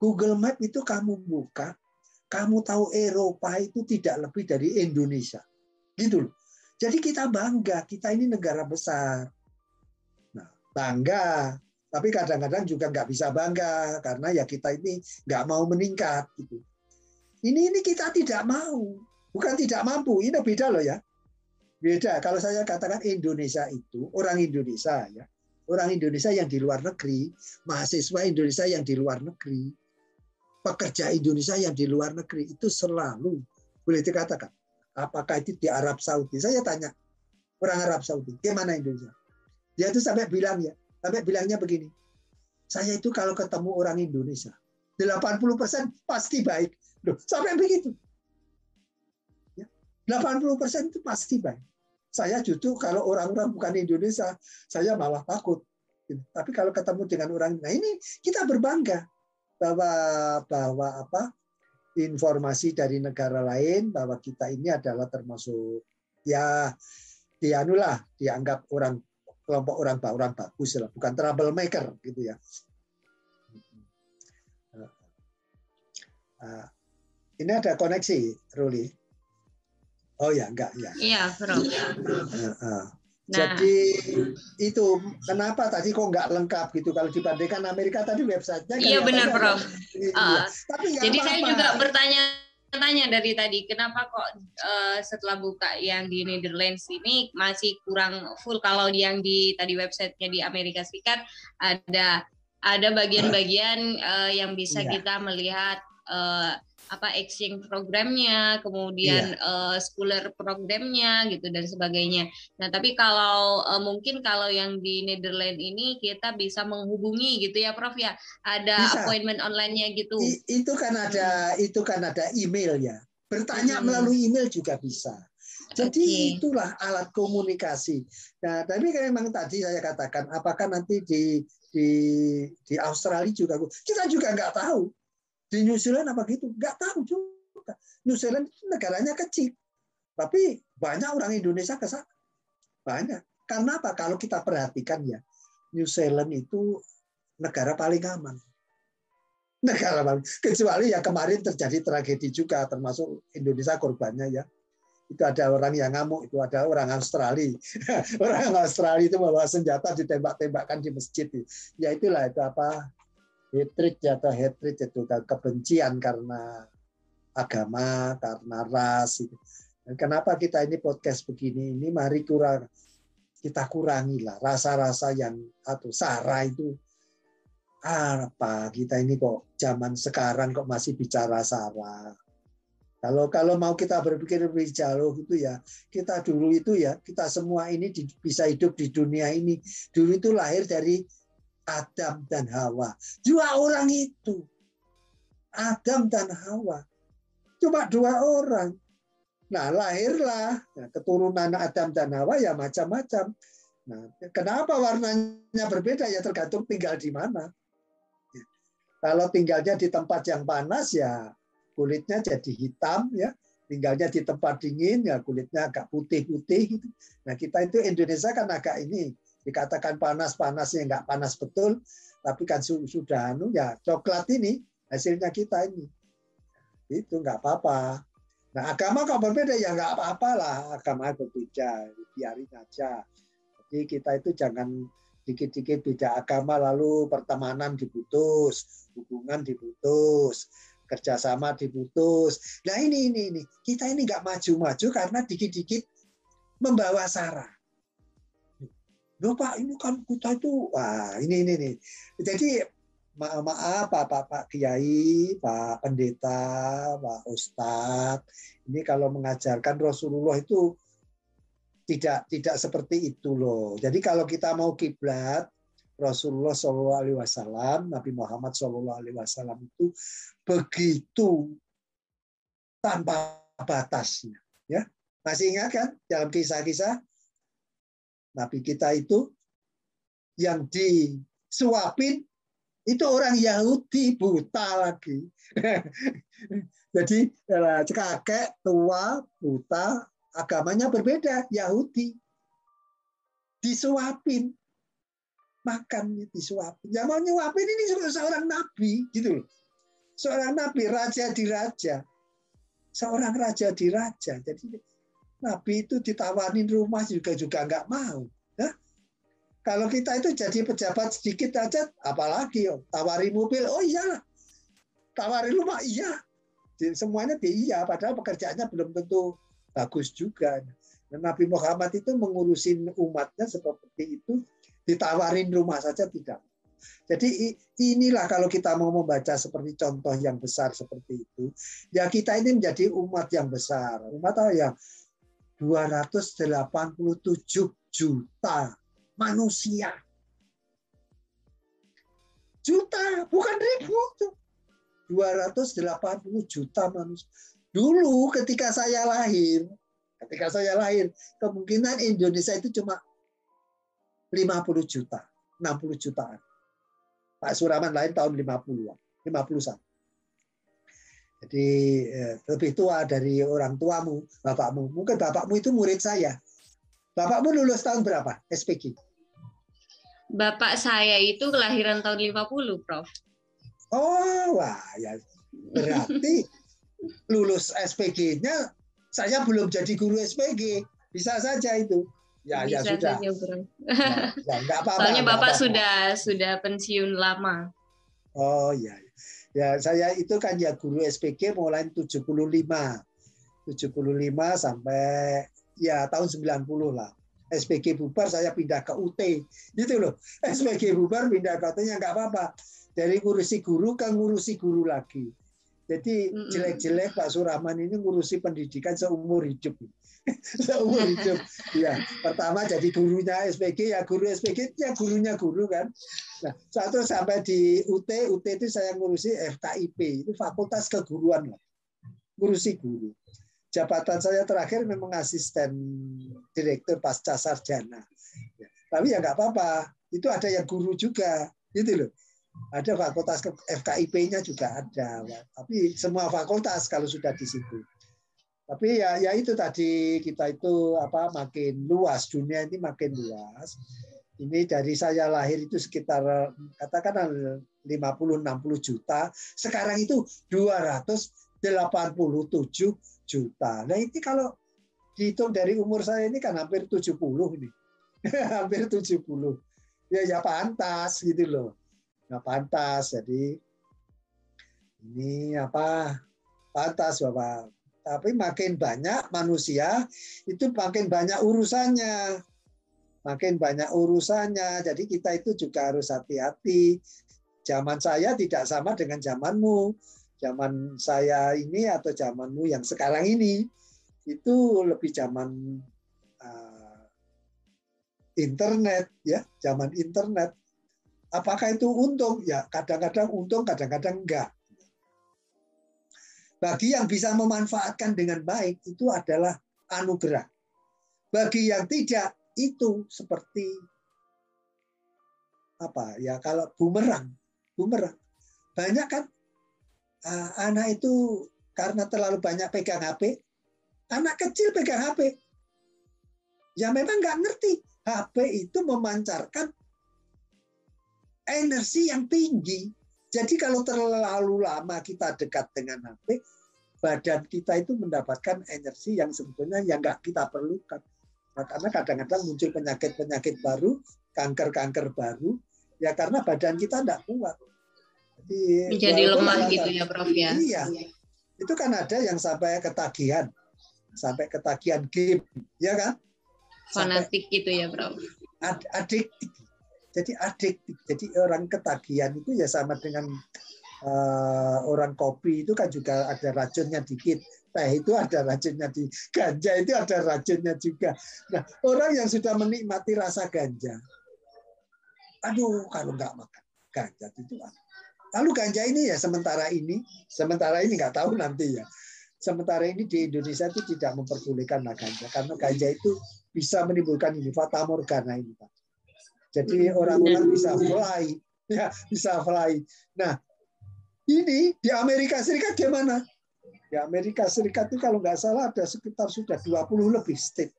Google Map itu kamu buka, kamu tahu Eropa itu tidak lebih dari Indonesia. Gitu loh. Jadi kita bangga, kita ini negara besar bangga. Tapi kadang-kadang juga nggak bisa bangga karena ya kita ini nggak mau meningkat gitu. Ini ini kita tidak mau. Bukan tidak mampu ini beda loh ya. Beda. Kalau saya katakan Indonesia itu orang Indonesia ya. Orang Indonesia yang di luar negeri mahasiswa Indonesia yang di luar negeri pekerja Indonesia yang di luar negeri itu selalu boleh dikatakan apakah itu di Arab Saudi? Saya tanya orang Arab Saudi gimana Indonesia dia itu sampai bilang ya, sampai bilangnya begini. Saya itu kalau ketemu orang Indonesia, 80% pasti baik. Loh, sampai begitu. Ya, 80% itu pasti baik. Saya justru kalau orang-orang bukan Indonesia, saya malah takut. Tapi kalau ketemu dengan orang, nah ini kita berbangga bahwa bahwa apa informasi dari negara lain bahwa kita ini adalah termasuk ya dianulah dianggap orang kelompok orang orang bagus lah, bukan troublemaker gitu ya. Uh, ini ada koneksi, Ruli. Oh ya, enggak ya. Iya, bro. Nah. Jadi itu kenapa tadi kok nggak lengkap gitu kalau dibandingkan Amerika tadi websitenya. Iya benar, Bro. Uh, Tapi jadi apa -apa. saya juga bertanya tanya dari tadi, kenapa kok uh, setelah buka yang di Netherlands ini masih kurang full kalau yang di tadi websitenya di Amerika Serikat ada ada bagian-bagian uh, yang bisa yeah. kita melihat uh, apa exchange programnya, kemudian yeah. uh, schooler programnya gitu dan sebagainya. Nah, tapi kalau uh, mungkin kalau yang di Netherlands ini kita bisa menghubungi gitu ya Prof ya. Ada bisa. appointment online-nya gitu. I, itu kan ada itu kan ada email ya. Bertanya hmm. melalui email juga bisa. Jadi okay. itulah alat komunikasi. Nah, tapi kan memang tadi saya katakan, apakah nanti di di di Australia juga kita juga nggak tahu di New Zealand apa gitu? Nggak tahu juga. New Zealand itu negaranya kecil. Tapi banyak orang Indonesia ke sana. Banyak. Karena apa? Kalau kita perhatikan ya, New Zealand itu negara paling aman. Negara paling. Kecuali ya kemarin terjadi tragedi juga, termasuk Indonesia korbannya ya. Itu ada orang yang ngamuk, itu ada orang Australia. orang Australia itu membawa senjata ditembak-tembakkan di masjid. Ya itulah itu apa hatred atau hatred itu kebencian karena agama, karena ras. Itu. Kenapa kita ini podcast begini? Ini mari kurang kita kurangi lah rasa-rasa yang atau sara itu apa kita ini kok zaman sekarang kok masih bicara sara kalau kalau mau kita berpikir lebih jauh itu ya kita dulu itu ya kita semua ini bisa hidup di dunia ini dulu itu lahir dari Adam dan Hawa dua orang itu Adam dan Hawa cuma dua orang Nah, lahirlah nah, keturunan Adam dan Hawa ya macam-macam. Nah, kenapa warnanya berbeda ya tergantung tinggal di mana. Kalau tinggalnya di tempat yang panas ya kulitnya jadi hitam ya. Tinggalnya di tempat dingin ya kulitnya agak putih-putih gitu. Nah, kita itu Indonesia kan agak ini dikatakan panas-panasnya nggak panas betul, tapi kan sudah anu ya coklat ini hasilnya kita ini. Itu nggak apa-apa. Nah agama kalau berbeda ya nggak apa-apa lah agama berbeda biarin aja. Jadi kita itu jangan dikit-dikit beda agama lalu pertemanan diputus, hubungan diputus, kerjasama diputus. Nah ini ini ini kita ini nggak maju-maju karena dikit-dikit membawa sara. Loh Pak ini kan kita itu wah ini ini nih. Jadi maaf maaf Pak Pak Pak Kiai, Pak Pendeta, Pak Ustadz, ini kalau mengajarkan Rasulullah itu tidak tidak seperti itu loh. Jadi kalau kita mau kiblat Rasulullah Alaihi Wasallam, Nabi Muhammad Alaihi Wasallam itu begitu tanpa batasnya, ya masih ingat kan dalam kisah-kisah Nabi kita itu yang disuapin itu orang Yahudi buta lagi. Jadi eh, kakek tua buta agamanya berbeda Yahudi disuapin makan disuapin. Yang mau nyuapin ini seorang nabi gitu loh. Seorang nabi raja di raja. Seorang raja di raja. Jadi nabi itu ditawarin rumah juga juga nggak mau. Kalau kita itu jadi pejabat sedikit aja, apalagi tawari mobil, oh iya, tawari rumah iya, semuanya di iya, padahal pekerjaannya belum tentu bagus juga. Dan Nabi Muhammad itu mengurusin umatnya seperti itu, ditawarin rumah saja tidak. Jadi inilah kalau kita mau membaca seperti contoh yang besar seperti itu, ya kita ini menjadi umat yang besar. Umat apa ya? 287 juta manusia. Juta, bukan ribu. 280 juta manusia. Dulu ketika saya lahir, ketika saya lahir, kemungkinan Indonesia itu cuma 50 juta, 60 jutaan. Pak Suraman lahir tahun 50-an, 51. Jadi eh, lebih tua dari orang tuamu, bapakmu. Mungkin bapakmu itu murid saya. Bapakmu lulus tahun berapa? SPG? Bapak saya itu kelahiran tahun 50, Prof. Oh, wah, ya berarti lulus SPG-nya saya belum jadi guru SPG. Bisa saja itu. Ya, ya Bisa ya sudah. Saja, bro. Ya, ya, enggak apa-apa. Soalnya Bapak apa -apa. sudah sudah pensiun lama. Oh, iya. Ya, saya itu kan ya guru SPG mulai 75. 75 sampai ya tahun 90 lah. SPG bubar saya pindah ke UT gitu loh SPG bubar pindah ke UT nya nggak apa-apa dari ngurusi guru ke ngurusi guru lagi jadi jelek-jelek Pak Surahman ini ngurusi pendidikan seumur hidup. Seumur hidup. Ya pertama jadi gurunya SPG ya guru SPG ya gurunya guru kan. Nah satu sampai di UT UT itu saya ngurusi FKIP itu fakultas keguruan lah. Ngurusi guru. Jabatan saya terakhir memang asisten direktur pasca sarjana. Ya, tapi ya nggak apa-apa, itu ada yang guru juga, gitu loh. Ada fakultas FKIP-nya juga ada, tapi semua fakultas kalau sudah di situ. Tapi ya, ya itu tadi kita itu apa makin luas dunia ini makin luas. Ini dari saya lahir itu sekitar katakan 50-60 juta. Sekarang itu 287 juta. Nah ini kalau dihitung dari umur saya ini kan hampir 70 ini. hampir 70. Ya ya pantas gitu loh. Nggak pantas. Jadi ini apa pantas bapak. Tapi makin banyak manusia itu makin banyak urusannya, makin banyak urusannya. Jadi kita itu juga harus hati-hati. Zaman saya tidak sama dengan zamanmu. Zaman saya ini atau zamanmu yang sekarang ini itu lebih zaman uh, internet ya, zaman internet. Apakah itu untung? Ya kadang-kadang untung, kadang-kadang enggak. Bagi yang bisa memanfaatkan dengan baik itu adalah anugerah. Bagi yang tidak itu seperti apa ya kalau bumerang, bumerang. Banyak kan uh, anak itu karena terlalu banyak pegang HP, anak kecil pegang HP. Ya memang nggak ngerti HP itu memancarkan energi yang tinggi jadi kalau terlalu lama kita dekat dengan HP, badan kita itu mendapatkan energi yang sebetulnya yang nggak kita perlukan. Nah, karena kadang-kadang muncul penyakit-penyakit baru, kanker-kanker baru, ya karena badan kita tidak kuat. Jadi, Menjadi lemah gitu ya Prof ya? Iya. Itu kan ada yang sampai ketagihan. Sampai ketagihan game, ya kan? Fanatik gitu ya Prof? Ad adiktif jadi adiktif. Jadi orang ketagihan itu ya sama dengan uh, orang kopi itu kan juga ada racunnya dikit. Teh itu ada racunnya di ganja itu ada racunnya juga. Nah, orang yang sudah menikmati rasa ganja, aduh kalau nggak makan ganja itu Lalu ganja ini ya sementara ini, sementara ini nggak tahu nanti ya. Sementara ini di Indonesia itu tidak memperbolehkan ganja karena ganja itu bisa menimbulkan ini fata morgana ini Pak. Jadi orang-orang bisa fly, ya bisa fly. Nah, ini di Amerika Serikat gimana? Di Amerika Serikat itu kalau nggak salah ada sekitar sudah 20 lebih state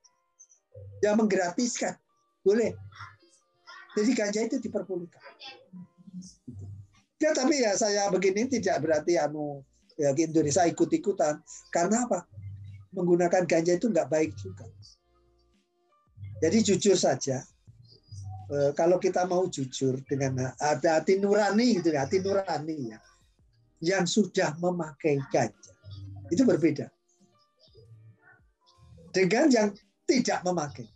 yang menggratiskan. Boleh. Jadi ganja itu diperbolehkan. Ya, tapi ya saya begini tidak berarti anu ya Indonesia ikut-ikutan. Karena apa? Menggunakan ganja itu nggak baik juga. Jadi jujur saja, kalau kita mau jujur dengan ada hati nurani gitu ya, hati nurani ya, yang sudah memakai ganja itu berbeda dengan yang tidak memakai.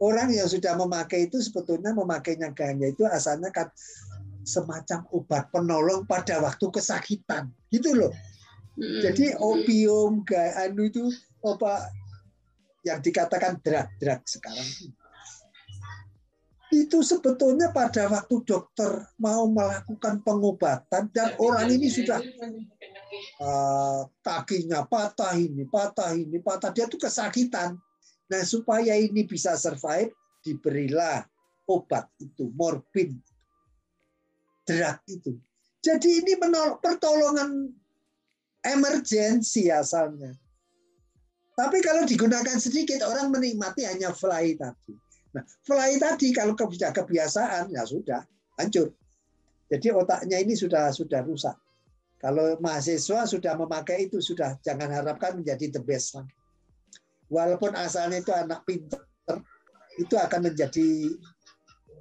Orang yang sudah memakai itu sebetulnya memakainya ganja itu asalnya kan semacam obat penolong pada waktu kesakitan, gitu loh. Hmm. Jadi opium, anu itu apa yang dikatakan drug-drug sekarang itu sebetulnya pada waktu dokter mau melakukan pengobatan dan orang ini sudah uh, kakinya patah ini, patah ini, patah dia itu kesakitan. Nah supaya ini bisa survive diberilah obat itu morfin, drug itu. Jadi ini menol pertolongan emergensi asalnya. Tapi kalau digunakan sedikit orang menikmati hanya fly tadi. Nah, fly tadi kalau kebiasaan ya sudah hancur. Jadi otaknya ini sudah sudah rusak. Kalau mahasiswa sudah memakai itu sudah jangan harapkan menjadi the best lagi. Walaupun asalnya itu anak pinter, itu akan menjadi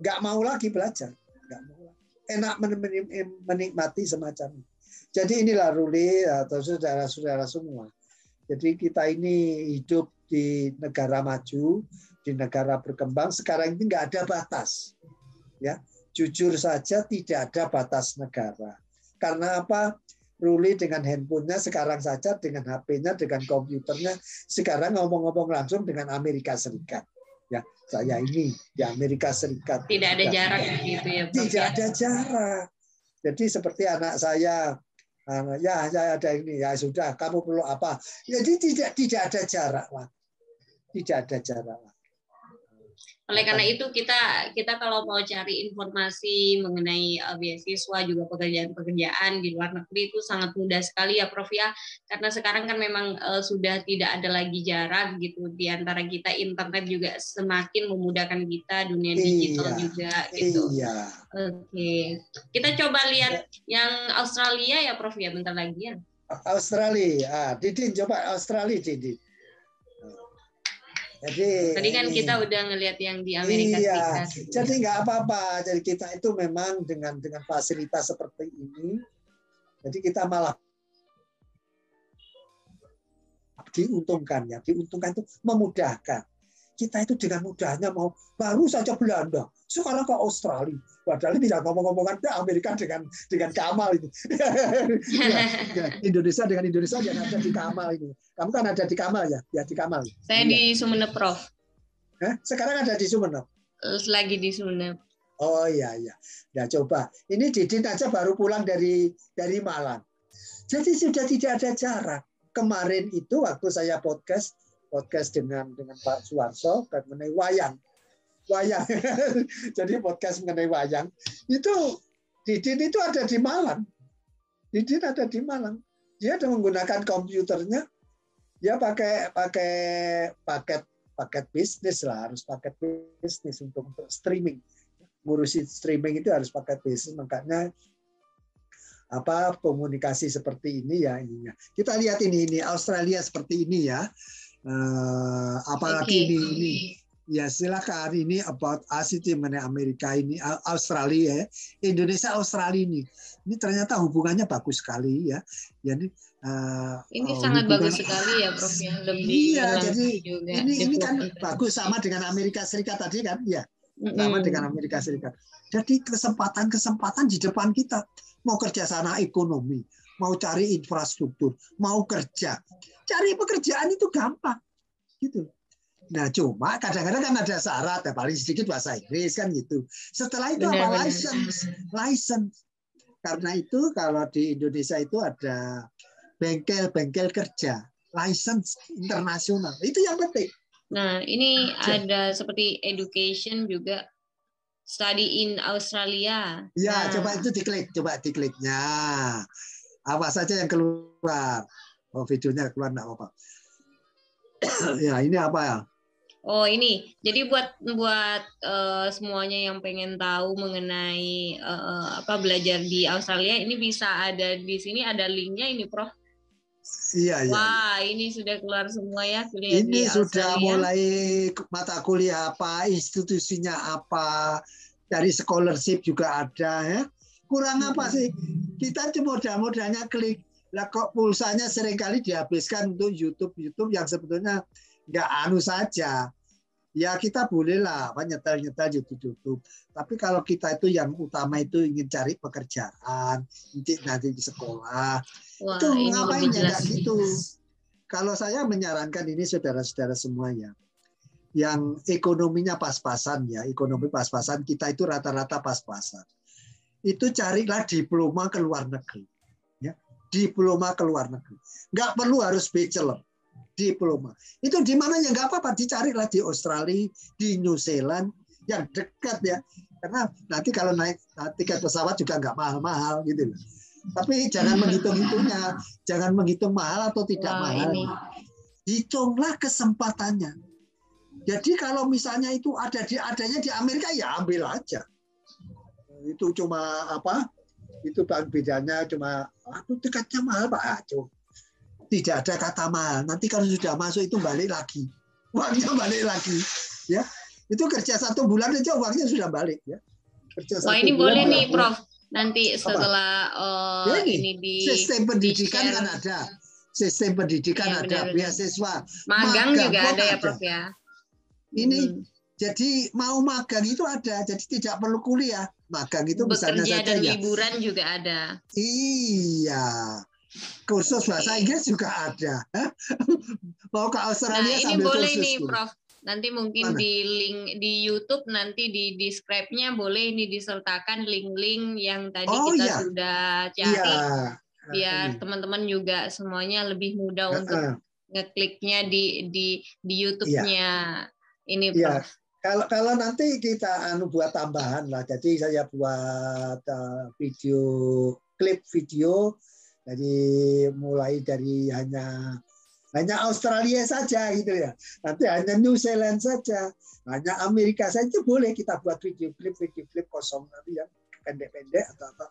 nggak mau lagi belajar, nggak mau. Enak menikmati semacam. Jadi inilah Ruli atau saudara-saudara semua. Jadi kita ini hidup di negara maju, di negara berkembang sekarang ini nggak ada batas. Ya, jujur saja tidak ada batas negara. Karena apa? Ruli dengan handphonenya sekarang saja dengan HP-nya dengan komputernya sekarang ngomong-ngomong langsung dengan Amerika Serikat. Ya, saya ini di Amerika Serikat. Tidak ada jarak gitu ya. Tidak ada jarak. Jadi seperti anak saya ya saya ada ini ya sudah kamu perlu apa jadi tidak tidak ada jarak lah tidak ada jarak lah oleh karena itu kita kita kalau mau cari informasi mengenai uh, beasiswa juga pekerjaan-pekerjaan di luar negeri itu sangat mudah sekali ya Prof ya. Karena sekarang kan memang uh, sudah tidak ada lagi jarak gitu di antara kita internet juga semakin memudahkan kita dunia digital iya, juga gitu. Iya. Oke. Kita coba lihat iya. yang Australia ya Prof ya bentar lagi ya. Australia. Ah, Didin coba Australia Didin. Jadi tadi kan kita udah ngelihat yang di Amerika iya, Serikat. Jadi nggak apa-apa. Jadi kita itu memang dengan dengan fasilitas seperti ini, jadi kita malah diuntungkan ya, diuntungkan itu memudahkan. Kita itu dengan mudahnya mau baru saja Belanda, sekarang ke Australia. Padahal tidak ngomong-ngomongan Amerika dengan dengan Kamal ini. ya, ya, Indonesia dengan Indonesia yang ada di Kamal ini. Kamu kan ada di Kamal ya? Ya di Kamal. Saya ya. di Sumeneb, Prof. Hah? Sekarang ada di Sumeneb. Lagi di Sumeneb. Oh iya iya. Ya coba. Ini Didin aja baru pulang dari dari Malang. Jadi sudah tidak ada jarak. Kemarin itu waktu saya podcast podcast dengan dengan Pak Suwarso mengenai wayang. Wayang. Jadi podcast mengenai wayang itu Didin itu ada di Malang. Didin ada di Malang. Dia ada menggunakan komputernya. Dia pakai pakai paket paket bisnis lah, harus paket bisnis untuk untuk streaming. Ngurusin streaming itu harus pakai bisnis, makanya apa komunikasi seperti ini ya ininya. Kita lihat ini ini Australia seperti ini ya. Uh, apalagi okay. ini, ini. Ya silakan ini about ACT mengenai Amerika ini Australia ya. Indonesia Australia ini. Ini ternyata hubungannya bagus sekali ya. Jadi uh, ini uh, sangat hubungan, bagus sekali ya Prof ya. Lebih iya jadi juga ini ini kan bagus sama dengan Amerika Serikat tadi kan? Ya sama mm. dengan Amerika Serikat. Jadi kesempatan-kesempatan di depan kita mau kerja sana ekonomi mau cari infrastruktur mau kerja cari pekerjaan itu gampang gitu Nah, cuma kadang-kadang kan ada syarat, ya paling sedikit bahasa Inggris kan gitu. Setelah itu benar, apa benar. license, license. Karena itu kalau di Indonesia itu ada bengkel-bengkel kerja, license internasional. Itu yang penting. Nah, ini ada seperti education juga study in Australia. Ya, nah. coba itu diklik, coba dikliknya. Apa saja yang keluar? Oh, videonya keluar enggak apa-apa. ya, ini apa ya? Oh ini, jadi buat buat uh, semuanya yang pengen tahu mengenai uh, apa belajar di Australia, ini bisa ada di sini ada linknya ini, Prof. Iya, iya. Wah, ini sudah keluar semua ya kuliah Ini di sudah mulai mata kuliah apa, institusinya apa, dari scholarship juga ada ya. Kurang apa sih? Kita cuma mudah-mudahnya klik. Lah kok pulsanya sering kali dihabiskan untuk YouTube. YouTube yang sebetulnya nggak anu saja. Ya kita bolehlah apa nyetel nyetel YouTube YouTube. Tapi kalau kita itu yang utama itu ingin cari pekerjaan nanti nanti di sekolah Wah, itu ngapain ya? Gitu. Kalau saya menyarankan ini saudara-saudara semuanya yang ekonominya pas-pasan ya ekonomi pas-pasan kita itu rata-rata pas-pasan itu carilah diploma ke luar negeri ya diploma ke luar negeri nggak perlu harus bachelor diploma. Itu di mana ya nggak apa-apa, dicarilah di Australia, di New Zealand, yang dekat ya. Karena nanti kalau naik nah, tiket pesawat juga nggak mahal-mahal gitu loh. Tapi jangan menghitung-hitungnya, jangan menghitung mahal atau tidak Wah, mahal. Ini. Hitunglah kesempatannya. Jadi kalau misalnya itu ada di adanya di Amerika ya ambil aja. Itu cuma apa? Itu bedanya cuma aku tiketnya mahal Pak. Ah, tidak ada kata mahal. Nanti kalau sudah masuk itu balik lagi. Uangnya balik lagi. Ya. Itu kerja satu bulan aja uangnya sudah balik ya. Kerja Wah, ini boleh nih Prof. Nanti setelah uh, ya ini, ini di sistem pendidikan di kan ada. Sistem pendidikan ya, ada, beasiswa. Magang, magang juga ada ya Prof ya. Ini hmm. Jadi mau magang itu ada, jadi tidak perlu kuliah. Magang itu Bekerja misalnya saja dan ya. liburan juga ada. Iya kursus bahasa Inggris juga ada. Mau ke Australia nah, ini boleh kursus nih, Prof. Nanti mungkin Mana? di link di YouTube nanti di describe-nya boleh ini disertakan link-link yang tadi oh, kita iya. sudah cari iya. biar teman-teman juga semuanya lebih mudah uh -uh. untuk ngekliknya di di di YouTube-nya iya. ini iya. Prof. Iya. Kalau kalau nanti kita anu buat tambahan lah. Jadi saya buat uh, video klip video jadi mulai dari hanya hanya Australia saja gitu ya. Nanti hanya New Zealand saja, hanya Amerika saja boleh kita buat video klip video klip kosong nanti yang pendek-pendek atau apa.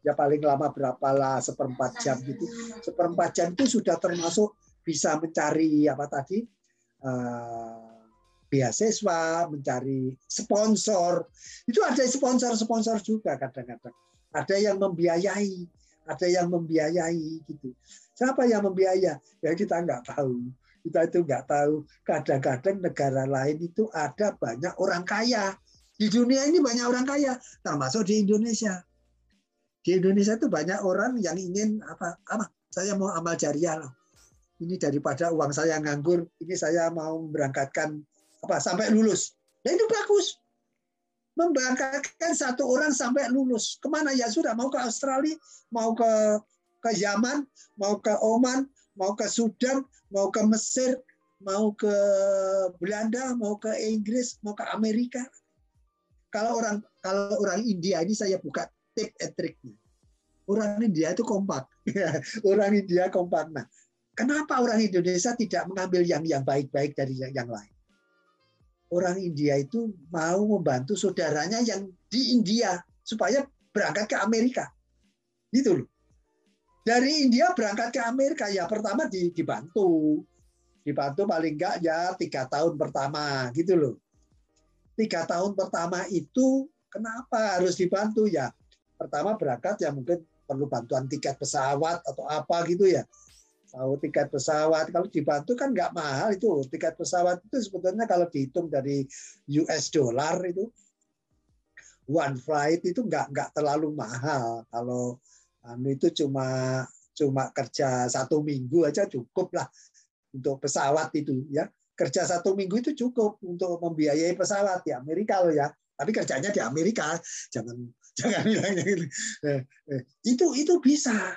Ya paling lama berapa lah seperempat jam gitu. Seperempat jam itu sudah termasuk bisa mencari apa tadi uh, beasiswa, mencari sponsor. Itu ada sponsor-sponsor juga kadang-kadang. Ada yang membiayai, ada yang membiayai gitu. Siapa yang membiayai? Ya kita nggak tahu. Kita itu nggak tahu. Kadang-kadang negara lain itu ada banyak orang kaya. Di dunia ini banyak orang kaya, termasuk di Indonesia. Di Indonesia itu banyak orang yang ingin apa? Apa? Saya mau amal jariah loh. Ini daripada uang saya nganggur, ini saya mau berangkatkan apa sampai lulus. Nah itu bagus memberangkatkan satu orang sampai lulus. Ke mana ya sudah mau ke Australia, mau ke ke Yaman, mau ke Oman, mau ke Sudan, mau ke Mesir, mau ke Belanda, mau ke Inggris, mau ke Amerika. Kalau orang kalau orang India ini saya buka tip and triknya. Orang India itu kompak. orang India kompak. Nah, kenapa orang Indonesia tidak mengambil yang yang baik-baik dari yang, yang lain? Orang India itu mau membantu saudaranya yang di India supaya berangkat ke Amerika. Gitu loh. Dari India berangkat ke Amerika ya pertama dibantu. Dibantu paling enggak ya tiga tahun pertama gitu loh. Tiga tahun pertama itu kenapa harus dibantu ya? Pertama berangkat ya mungkin perlu bantuan tiket pesawat atau apa gitu ya tahu tiket pesawat. Kalau dibantu kan nggak mahal itu. Tiket pesawat itu sebetulnya kalau dihitung dari US dollar itu one flight itu nggak nggak terlalu mahal. Kalau anu itu cuma cuma kerja satu minggu aja cukup lah untuk pesawat itu ya. Kerja satu minggu itu cukup untuk membiayai pesawat di Amerika loh ya. Tapi kerjanya di Amerika. Jangan jangan bilang. Eh, eh, itu itu bisa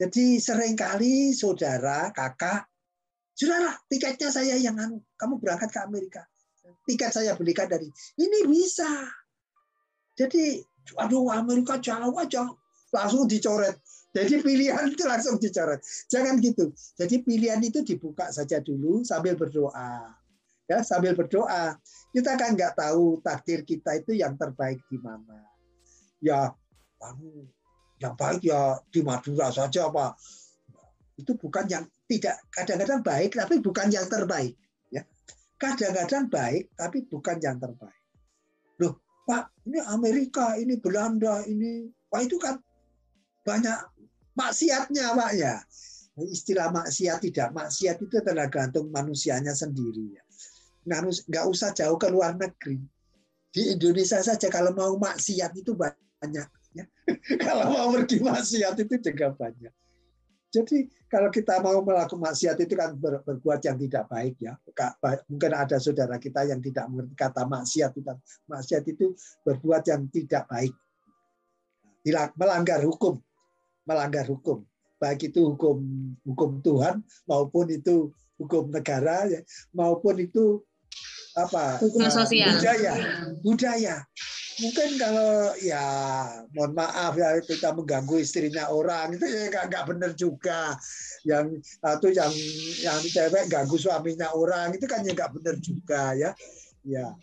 jadi sering kali saudara, kakak, saudara, tiketnya saya yang anu, kamu berangkat ke Amerika. Tiket saya belikan dari ini bisa. Jadi, aduh Amerika jauh aja, langsung dicoret. Jadi pilihan itu langsung dicoret. Jangan gitu. Jadi pilihan itu dibuka saja dulu sambil berdoa. Ya, sambil berdoa. Kita kan nggak tahu takdir kita itu yang terbaik di mana. Ya, kamu yang baik ya di Madura saja Pak. Itu bukan yang tidak kadang-kadang baik tapi bukan yang terbaik ya. Kadang-kadang baik tapi bukan yang terbaik. Loh, Pak, ini Amerika, ini Belanda, ini Wah itu kan banyak maksiatnya Pak ya. Istilah maksiat tidak maksiat itu adalah gantung manusianya sendiri ya. Nggak usah jauh ke luar negeri. Di Indonesia saja kalau mau maksiat itu banyak Ya. kalau mau pergi maksiat itu juga banyak. Jadi kalau kita mau melakukan maksiat itu kan ber, berbuat yang tidak baik ya. Mungkin ada saudara kita yang tidak mengerti kata maksiat itu. Maksiat itu berbuat yang tidak baik. Melanggar hukum. Melanggar hukum. Baik itu hukum hukum Tuhan maupun itu hukum negara ya, maupun itu apa hukum sosial budaya budaya mungkin kalau ya mohon maaf ya kita mengganggu istrinya orang. Itu ya nggak nggak benar juga. Yang atau yang yang cewek ganggu suaminya orang itu kan ya nggak benar juga ya. Ya.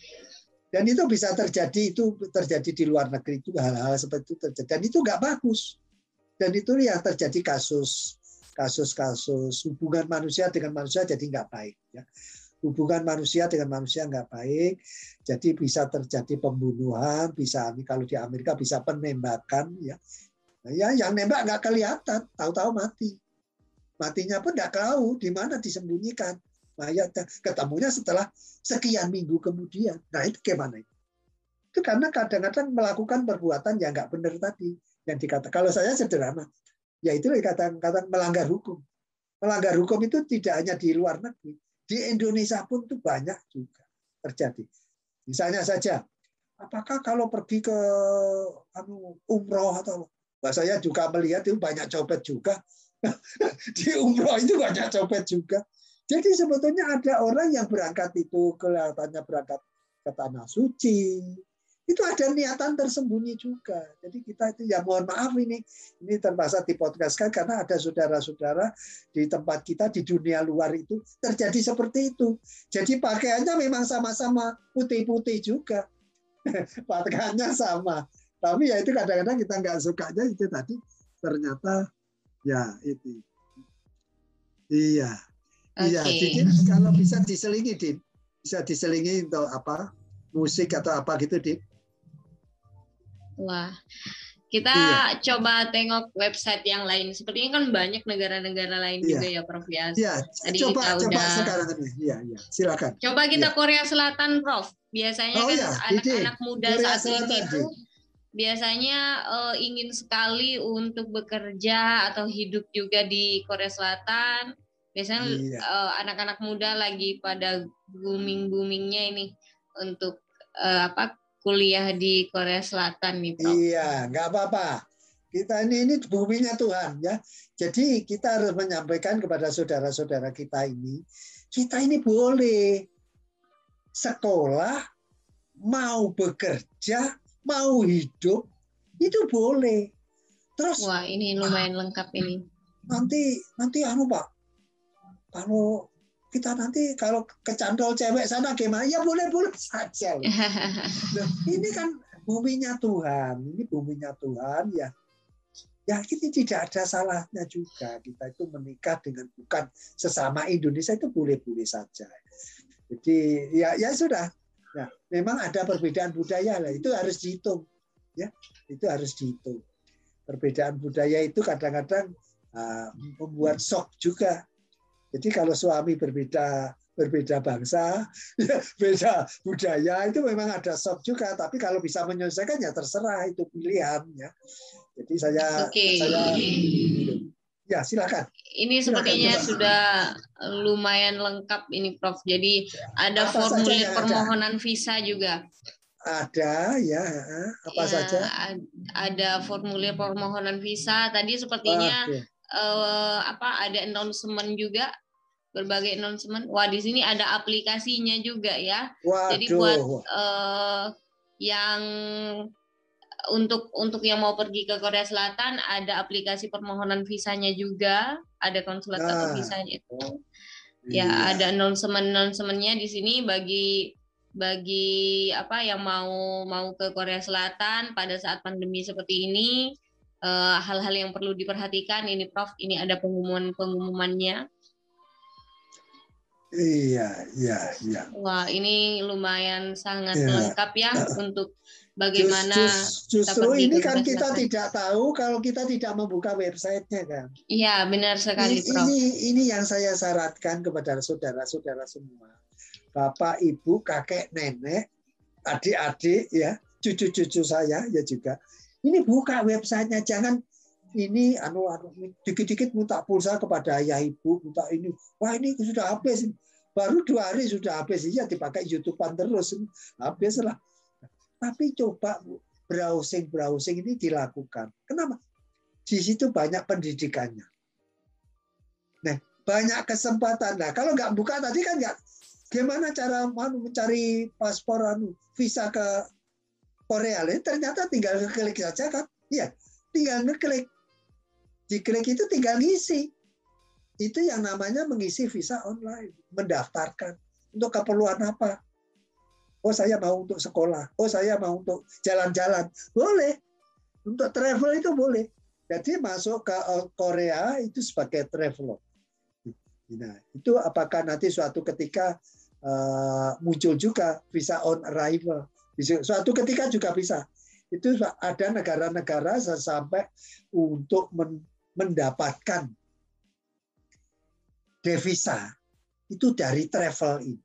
Dan itu bisa terjadi itu terjadi di luar negeri itu hal-hal seperti itu terjadi. Dan itu nggak bagus. Dan itu yang terjadi kasus kasus-kasus hubungan manusia dengan manusia jadi nggak baik ya hubungan manusia dengan manusia nggak baik, jadi bisa terjadi pembunuhan, bisa kalau di Amerika bisa penembakan, ya, nah, ya yang nembak nggak kelihatan, tahu-tahu mati, matinya pun nggak tahu di mana disembunyikan, mayat nah, ketemunya setelah sekian minggu kemudian, nah itu gimana itu? Karena kadang-kadang melakukan perbuatan yang nggak benar tadi, yang dikata kalau saya sederhana, ya itu kata-kata melanggar hukum. Melanggar hukum itu tidak hanya di luar negeri, di Indonesia pun itu banyak juga terjadi. Misalnya saja, apakah kalau pergi ke anu, umroh atau saya juga melihat itu banyak copet juga. di umroh itu banyak copet juga. Jadi sebetulnya ada orang yang berangkat itu kelihatannya berangkat ke tanah suci, itu ada niatan tersembunyi juga. Jadi kita itu ya mohon maaf ini ini terpaksa dipodcastkan karena ada saudara-saudara di tempat kita di dunia luar itu terjadi seperti itu. Jadi pakaiannya memang sama-sama putih-putih juga. Pakaiannya sama. Tapi ya itu kadang-kadang kita nggak sukanya itu tadi ternyata ya itu. Iya. Okay. Iya, jadi kalau bisa diselingi, Din bisa diselingi untuk apa musik atau apa gitu di wah kita iya. coba tengok website yang lain. Sepertinya kan banyak negara-negara lain iya. juga ya, Prof. Ya. Iya. Tadi coba, kita coba udah... sekarang ini. Iya, iya. Silakan. Coba kita iya. Korea Selatan, Prof. Biasanya oh, kan iya. anak-anak muda Korea saat Selatan, ini itu biasanya uh, ingin sekali untuk bekerja atau hidup juga di Korea Selatan. Biasanya iya. uh, anak-anak muda lagi pada booming-boomingnya ini untuk uh, apa kuliah di Korea Selatan nih, Prof. Iya, nggak apa-apa. Kita ini ini buminya Tuhan ya. Jadi kita harus menyampaikan kepada saudara-saudara kita ini, kita ini boleh sekolah, mau bekerja, mau hidup, itu boleh. Terus Wah, ini lumayan lengkap ini. Nanti nanti anu Pak. Kalau kita nanti kalau kecantol cewek sana gimana? Ya boleh-boleh saja. Nah, ini kan buminya Tuhan, ini buminya Tuhan ya. Ya ini tidak ada salahnya juga kita itu menikah dengan bukan sesama Indonesia itu boleh-boleh saja. Jadi ya ya sudah. Ya, memang ada perbedaan budaya lah, itu harus dihitung. Ya, itu harus dihitung. Perbedaan budaya itu kadang-kadang uh, membuat shock juga jadi kalau suami berbeda berbeda bangsa, beda budaya itu memang ada shock juga. Tapi kalau bisa menyelesaikan ya terserah itu pilihannya. Jadi saya okay. saya ya silakan. Ini sepertinya silakan, sudah lumayan lengkap ini Prof. Jadi ada apa formulir permohonan ada? visa juga. Ada ya, apa ya, saja? Ada formulir permohonan visa. Tadi sepertinya okay uh, apa ada announcement juga berbagai announcement. Wah di sini ada aplikasinya juga ya. Waduh. Jadi buat uh, yang untuk untuk yang mau pergi ke Korea Selatan ada aplikasi permohonan visanya juga, ada konsulat nah. atau visanya itu. Ya iya. ada announcement announcementnya di sini bagi bagi apa yang mau mau ke Korea Selatan pada saat pandemi seperti ini Eh, hal-hal uh, yang perlu diperhatikan ini Prof ini ada pengumuman pengumumannya Iya, iya, iya. Wah, ini lumayan sangat ya. lengkap ya untuk bagaimana just, just, justru ini kan kita tidak tahu kalau kita tidak membuka websitenya kan. Iya, benar sekali, ini, Prof. Ini ini yang saya syaratkan kepada saudara-saudara semua. Bapak, Ibu, kakek, nenek, adik-adik ya, cucu-cucu saya ya juga ini buka websitenya, jangan ini anu anu dikit-dikit minta pulsa kepada ayah ibu, minta ini. Wah ini sudah habis. Baru dua hari sudah habis. Iya dipakai YouTubean terus. Habis lah. Tapi coba browsing-browsing ini dilakukan. Kenapa? Di situ banyak pendidikannya. Nah, banyak kesempatan. Nah, kalau nggak buka tadi kan nggak gimana cara anu, mencari paspor anu visa ke Korea lain ternyata tinggal ngeklik saja kan iya tinggal ngeklik diklik itu tinggal ngisi. Itu yang namanya mengisi visa online mendaftarkan. Untuk keperluan apa? Oh saya mau untuk sekolah. Oh saya mau untuk jalan-jalan. Boleh. Untuk travel itu boleh. Jadi masuk ke Korea itu sebagai traveler. Nah itu apakah nanti suatu ketika uh, muncul juga visa on arrival. Suatu ketika juga bisa. Itu ada negara-negara sampai untuk mendapatkan devisa itu dari travel ini.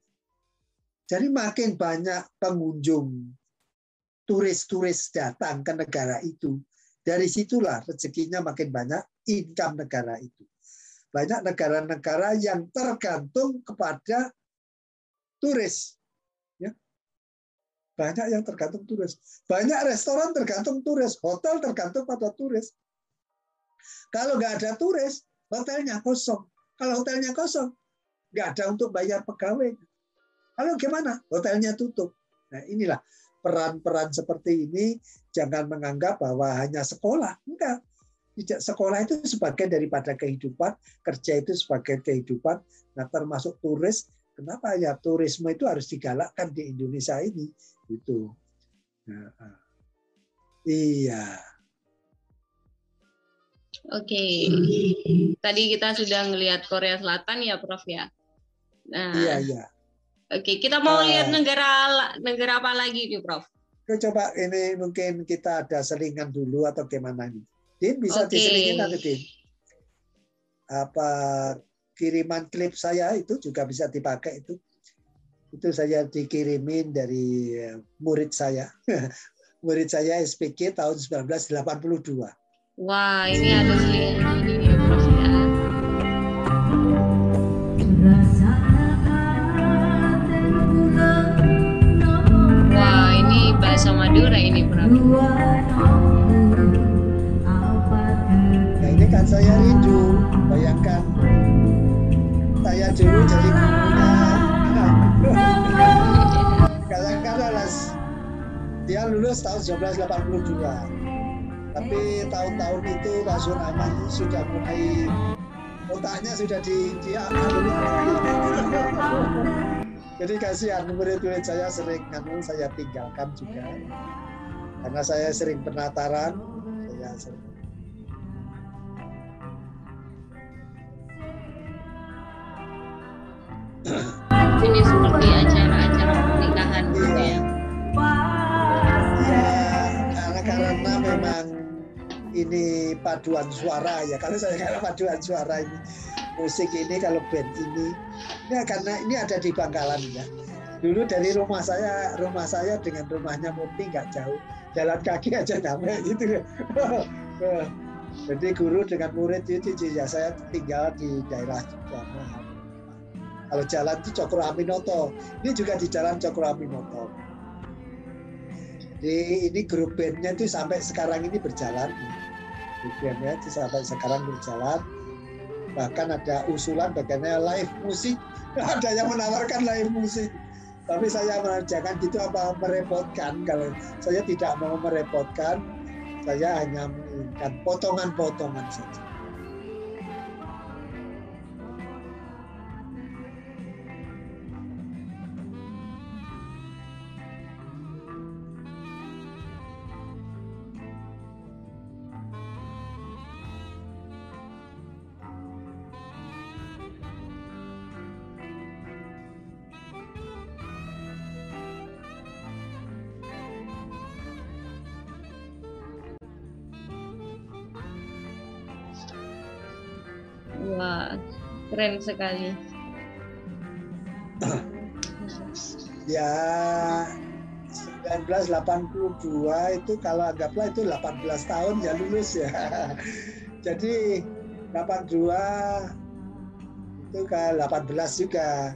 Jadi makin banyak pengunjung turis-turis datang ke negara itu, dari situlah rezekinya makin banyak income negara itu. Banyak negara-negara yang tergantung kepada turis. Banyak yang tergantung turis. Banyak restoran tergantung turis. Hotel tergantung pada turis. Kalau nggak ada turis, hotelnya kosong. Kalau hotelnya kosong, nggak ada untuk bayar pegawai. Lalu gimana? Hotelnya tutup. Nah inilah peran-peran seperti ini jangan menganggap bahwa hanya sekolah. Enggak. Tidak sekolah itu sebagian daripada kehidupan, kerja itu sebagai kehidupan. Nah termasuk turis, kenapa ya turisme itu harus digalakkan di Indonesia ini? itu nah, ah. iya Oke, okay. tadi kita sudah melihat Korea Selatan ya, Prof ya. Nah, iya iya. Oke, kita mau uh, lihat negara negara apa lagi nih, Prof? Coba ini mungkin kita ada selingan dulu atau gimana nih? Din bisa okay. diselingin nanti Din. Apa kiriman klip saya itu juga bisa dipakai itu. Itu saya dikirimin dari murid saya. murid saya SPK tahun 1982. Wah, ini ada selingan ini ya, Prof. bahasa Madura ini Prabu. Nah ini kan saya rindu, bayangkan saya dulu jadi gurunya. Kadang-kadang dia lulus tahun 1982. Tapi tahun-tahun itu Pak Aman sudah mulai otaknya sudah di, di jadi kasihan murid-murid saya sering anu saya tinggalkan juga. Karena saya sering penataran, saya sering ini seperti acara-acara pernikahan gitu ya. Ini paduan suara ya. Kalau saya kira paduan suara ini musik ini kalau band ini. Ya karena ini ada di Bangkalan ya. Dulu dari rumah saya rumah saya dengan rumahnya Mukti nggak jauh. Jalan kaki aja nyampe gitu. Jadi guru dengan murid itu ya saya tinggal di daerah mana kalau jalan itu Cokro Aminoto. Ini juga di jalan Cokro Aminoto. Jadi ini grup bandnya itu sampai sekarang ini berjalan bandnya itu sampai sekarang berjalan. Bahkan ada usulan bagaimana live musik? Ada yang menawarkan live musik. Tapi saya jangan gitu apa merepotkan? Kalau saya tidak mau merepotkan saya hanya menginginkan potongan-potongan saja keren sekali. Ya 1982 itu kalau anggaplah itu 18 tahun ya lulus ya. Jadi 82 itu ke 18 juga.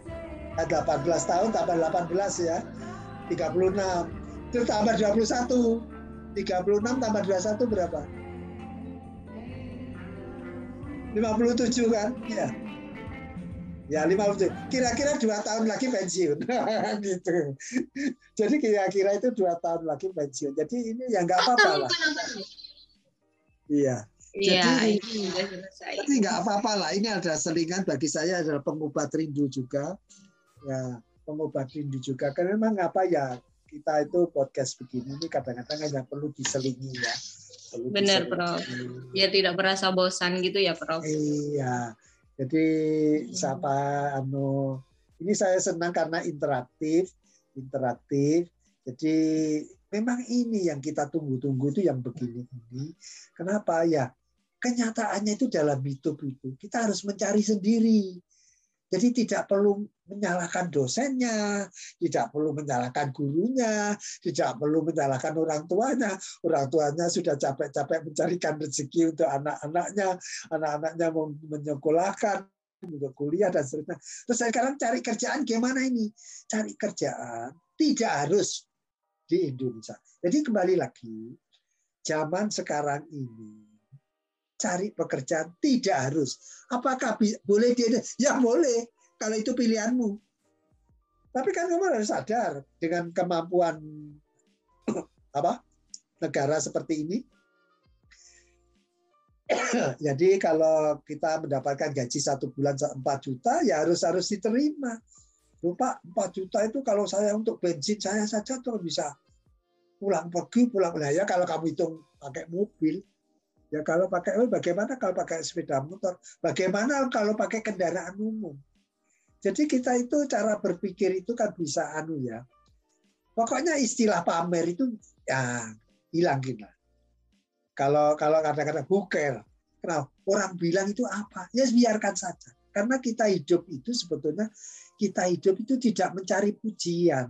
18 tahun tambah 18 ya 36 itu tambah 21 36 tambah 21 berapa 57 kan ya Ya 50 kira-kira dua tahun lagi pensiun gitu. Jadi kira-kira itu dua tahun lagi pensiun. Jadi ini ya nggak apa-apa lah. Iya. Jadi, iya, jadi nggak apa-apa lah. Ini ada selingan bagi saya adalah pengobat rindu juga. Ya, pengobat rindu juga. Karena memang apa ya kita itu podcast begini ini kadang-kadang hanya perlu diselingi ya. Benar, Prof. Ya tidak merasa bosan gitu ya, Prof. Iya. Jadi siapa anu ini saya senang karena interaktif, interaktif. Jadi memang ini yang kita tunggu-tunggu itu yang begini ini. Kenapa ya? Kenyataannya itu dalam hidup itu kita harus mencari sendiri. Jadi tidak perlu menyalahkan dosennya, tidak perlu menyalahkan gurunya, tidak perlu menyalahkan orang tuanya. Orang tuanya sudah capek-capek mencarikan rezeki untuk anak-anaknya, anak-anaknya menyekolahkan, untuk kuliah dan seterusnya. Terus sekarang cari kerjaan gimana ini? Cari kerjaan tidak harus di Indonesia. Jadi kembali lagi, zaman sekarang ini cari pekerjaan tidak harus. Apakah boleh dia? Ya boleh kalau itu pilihanmu. Tapi kan kamu harus sadar dengan kemampuan apa negara seperti ini. Jadi kalau kita mendapatkan gaji satu bulan 4 juta, ya harus harus diterima. Lupa 4 juta itu kalau saya untuk bensin saya saja tuh bisa pulang pergi pulang nah ya kalau kamu hitung pakai mobil Ya kalau pakai oh, bagaimana kalau pakai sepeda motor? Bagaimana kalau pakai kendaraan umum? Jadi kita itu cara berpikir itu kan bisa anu ya. Pokoknya istilah pamer itu ya hilang kita. Kalau kalau kata-kata bukel, kenapa? Orang bilang itu apa? Ya biarkan saja. Karena kita hidup itu sebetulnya kita hidup itu tidak mencari pujian.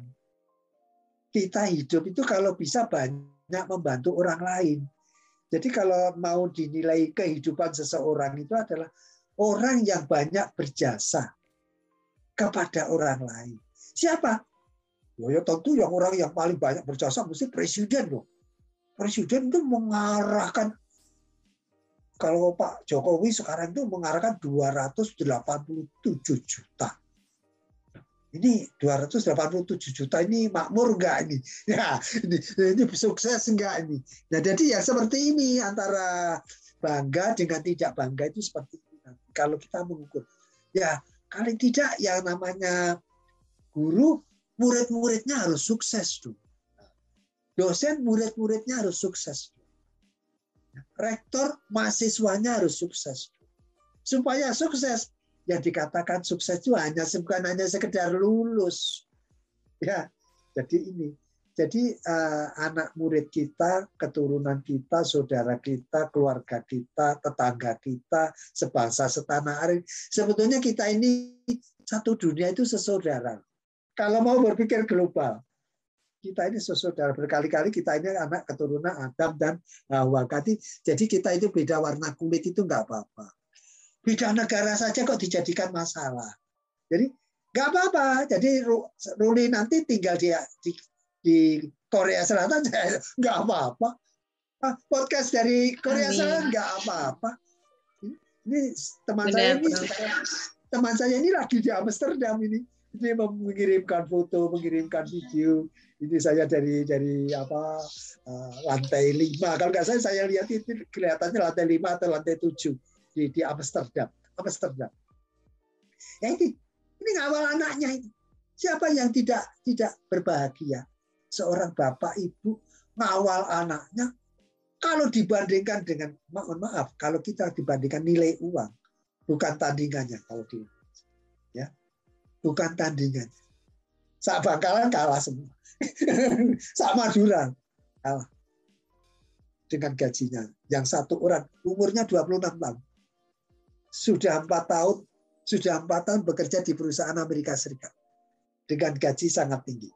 Kita hidup itu kalau bisa banyak membantu orang lain. Jadi kalau mau dinilai kehidupan seseorang itu adalah orang yang banyak berjasa kepada orang lain. Siapa? Oh ya tentu yang orang yang paling banyak berjasa mesti presiden dong. Presiden itu mengarahkan kalau Pak Jokowi sekarang itu mengarahkan 287 juta. Ini 287 juta ini makmur enggak ini? Ya, ini, ini sukses enggak ini? Nah, jadi ya seperti ini antara bangga dengan tidak bangga itu seperti ini. Kalau kita mengukur, ya Paling tidak yang namanya guru, murid-muridnya harus sukses tuh. Dosen, murid-muridnya harus sukses. Rektor, mahasiswanya harus sukses. Supaya sukses, yang dikatakan sukses itu hanya bukan hanya sekedar lulus. Ya, jadi ini jadi uh, anak murid kita, keturunan kita, saudara kita, keluarga kita, tetangga kita, sebangsa setanah air, sebetulnya kita ini satu dunia itu sesaudara. Kalau mau berpikir global, kita ini sesaudara berkali-kali kita ini anak keturunan Adam dan Hawa. Jadi kita itu beda warna kulit itu nggak apa-apa. Beda negara saja kok dijadikan masalah. Jadi nggak apa-apa. Jadi Ruli nanti tinggal di, di di Korea Selatan nggak apa-apa. Ah, podcast dari Korea Amin. Selatan nggak apa-apa. Ini teman benar, saya ini teman saya ini lagi di Amsterdam ini. Ini mengirimkan foto, mengirimkan video. Ini saya dari dari apa uh, lantai lima. Kalau nggak saya saya lihat itu kelihatannya lantai lima atau lantai tujuh di di Amsterdam. Amsterdam. Ya ini ini ngawal anaknya ini. Siapa yang tidak tidak berbahagia? seorang bapak ibu ngawal anaknya kalau dibandingkan dengan mohon maaf kalau kita dibandingkan nilai uang bukan tandingannya kalau di ya bukan tandingannya saat bangkalan kalah semua sama Madura kalah dengan gajinya yang satu orang umurnya 26 tahun sudah empat tahun sudah empat tahun bekerja di perusahaan Amerika Serikat dengan gaji sangat tinggi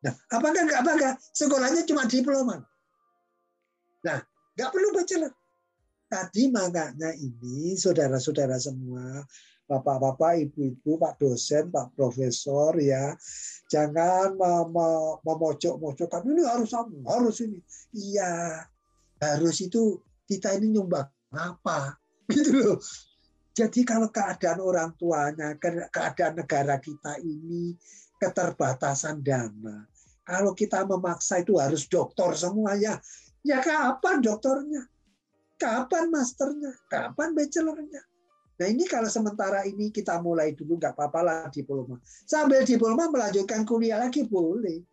Nah, apakah nggak bangga? Sekolahnya cuma diploma. Nah, nggak perlu bachelor. Tadi makanya ini saudara-saudara semua, bapak-bapak, ibu-ibu, pak dosen, pak profesor ya, jangan memojok-mojokkan ini harus harus ini. Iya, harus itu kita ini nyumbang apa, gitu loh. Jadi kalau keadaan orang tuanya, keadaan negara kita ini keterbatasan dana. Kalau kita memaksa itu harus doktor semua ya. Ya kapan dokternya? Kapan masternya? Kapan bachelornya? Nah ini kalau sementara ini kita mulai dulu nggak apa-apa lah diploma. Sambil diploma melanjutkan kuliah lagi boleh.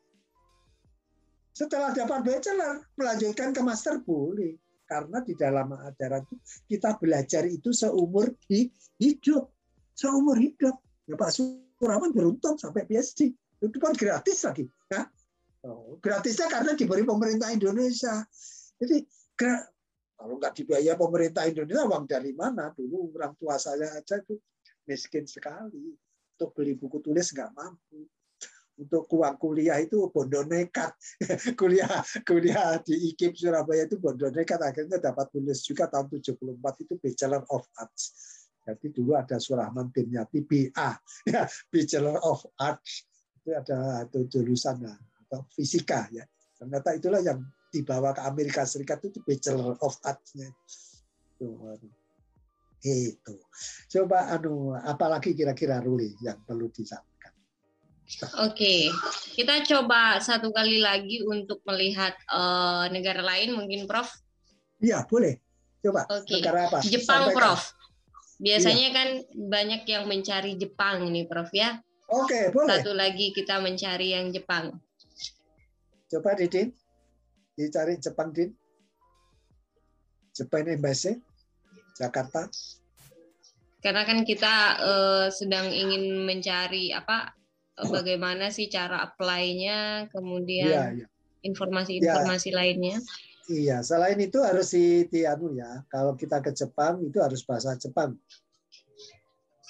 Setelah dapat bachelor melanjutkan ke master boleh. Karena di dalam ajaran itu kita belajar itu seumur hidup. Seumur hidup. Ya Pak Suraman beruntung sampai PhD. Itu kan gratis lagi. Ya. Oh, gratisnya karena diberi pemerintah Indonesia. Jadi kalau nggak dibayar pemerintah Indonesia, uang dari mana? Dulu orang tua saya aja itu miskin sekali. Untuk beli buku tulis nggak mampu. Untuk uang kuliah itu bondo nekat. kuliah kuliah di IKIP Surabaya itu bondo nekat. Akhirnya dapat tulis juga tahun 74 itu Bachelor of Arts. Jadi dulu ada Surahman Timyati BA, Bachelor of Arts. Itu ada itu jurusan atau fisika ya. Ternyata itulah yang dibawa ke Amerika Serikat itu Bachelor of Arts-nya. Itu. Coba anu apalagi kira-kira Ruli yang perlu disampaikan. Oke, kita coba satu kali lagi untuk melihat uh, negara lain mungkin Prof. Iya, boleh. Coba. Oke. Negara apa? Jepang, Sampaikan. Prof. Biasanya iya. kan banyak yang mencari Jepang ini, Prof ya. Oke, boleh. Satu lagi kita mencari yang Jepang. Coba Didin, dicari Jepang Din. Jepang Embassy, Jakarta. karena kan kita uh, sedang ingin mencari apa bagaimana sih cara apply-nya, kemudian iya, iya. informasi-informasi ya, ya. lainnya. Iya, selain itu harus di, di anu ya. Kalau kita ke Jepang itu harus bahasa Jepang.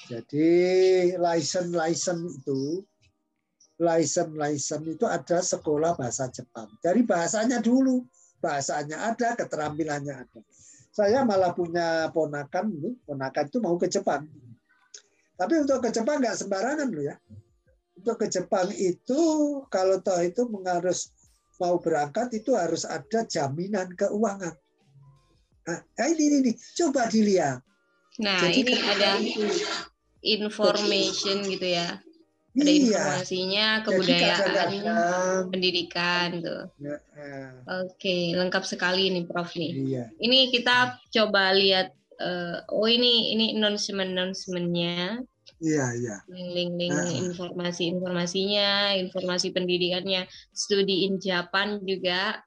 Jadi license license itu license license itu ada sekolah bahasa Jepang. Dari bahasanya dulu, bahasanya ada, keterampilannya ada. Saya malah punya ponakan, ponakan itu mau ke Jepang. Tapi untuk ke Jepang nggak sembarangan loh ya untuk ke Jepang itu kalau toh itu harus mau berangkat itu harus ada jaminan keuangan. Nah, ini ini coba dilihat. Nah, Jadi, ini ada information gitu ya. Ada iya. informasinya, kebudayaan, pendidikan tuh. Ya, eh. Oke, lengkap sekali nih Prof nih. Iya. Ini kita coba lihat uh, oh ini ini announcement announcementnya Iya, iya. Link-link informasi-informasinya, informasi pendidikannya, studi in Japan juga.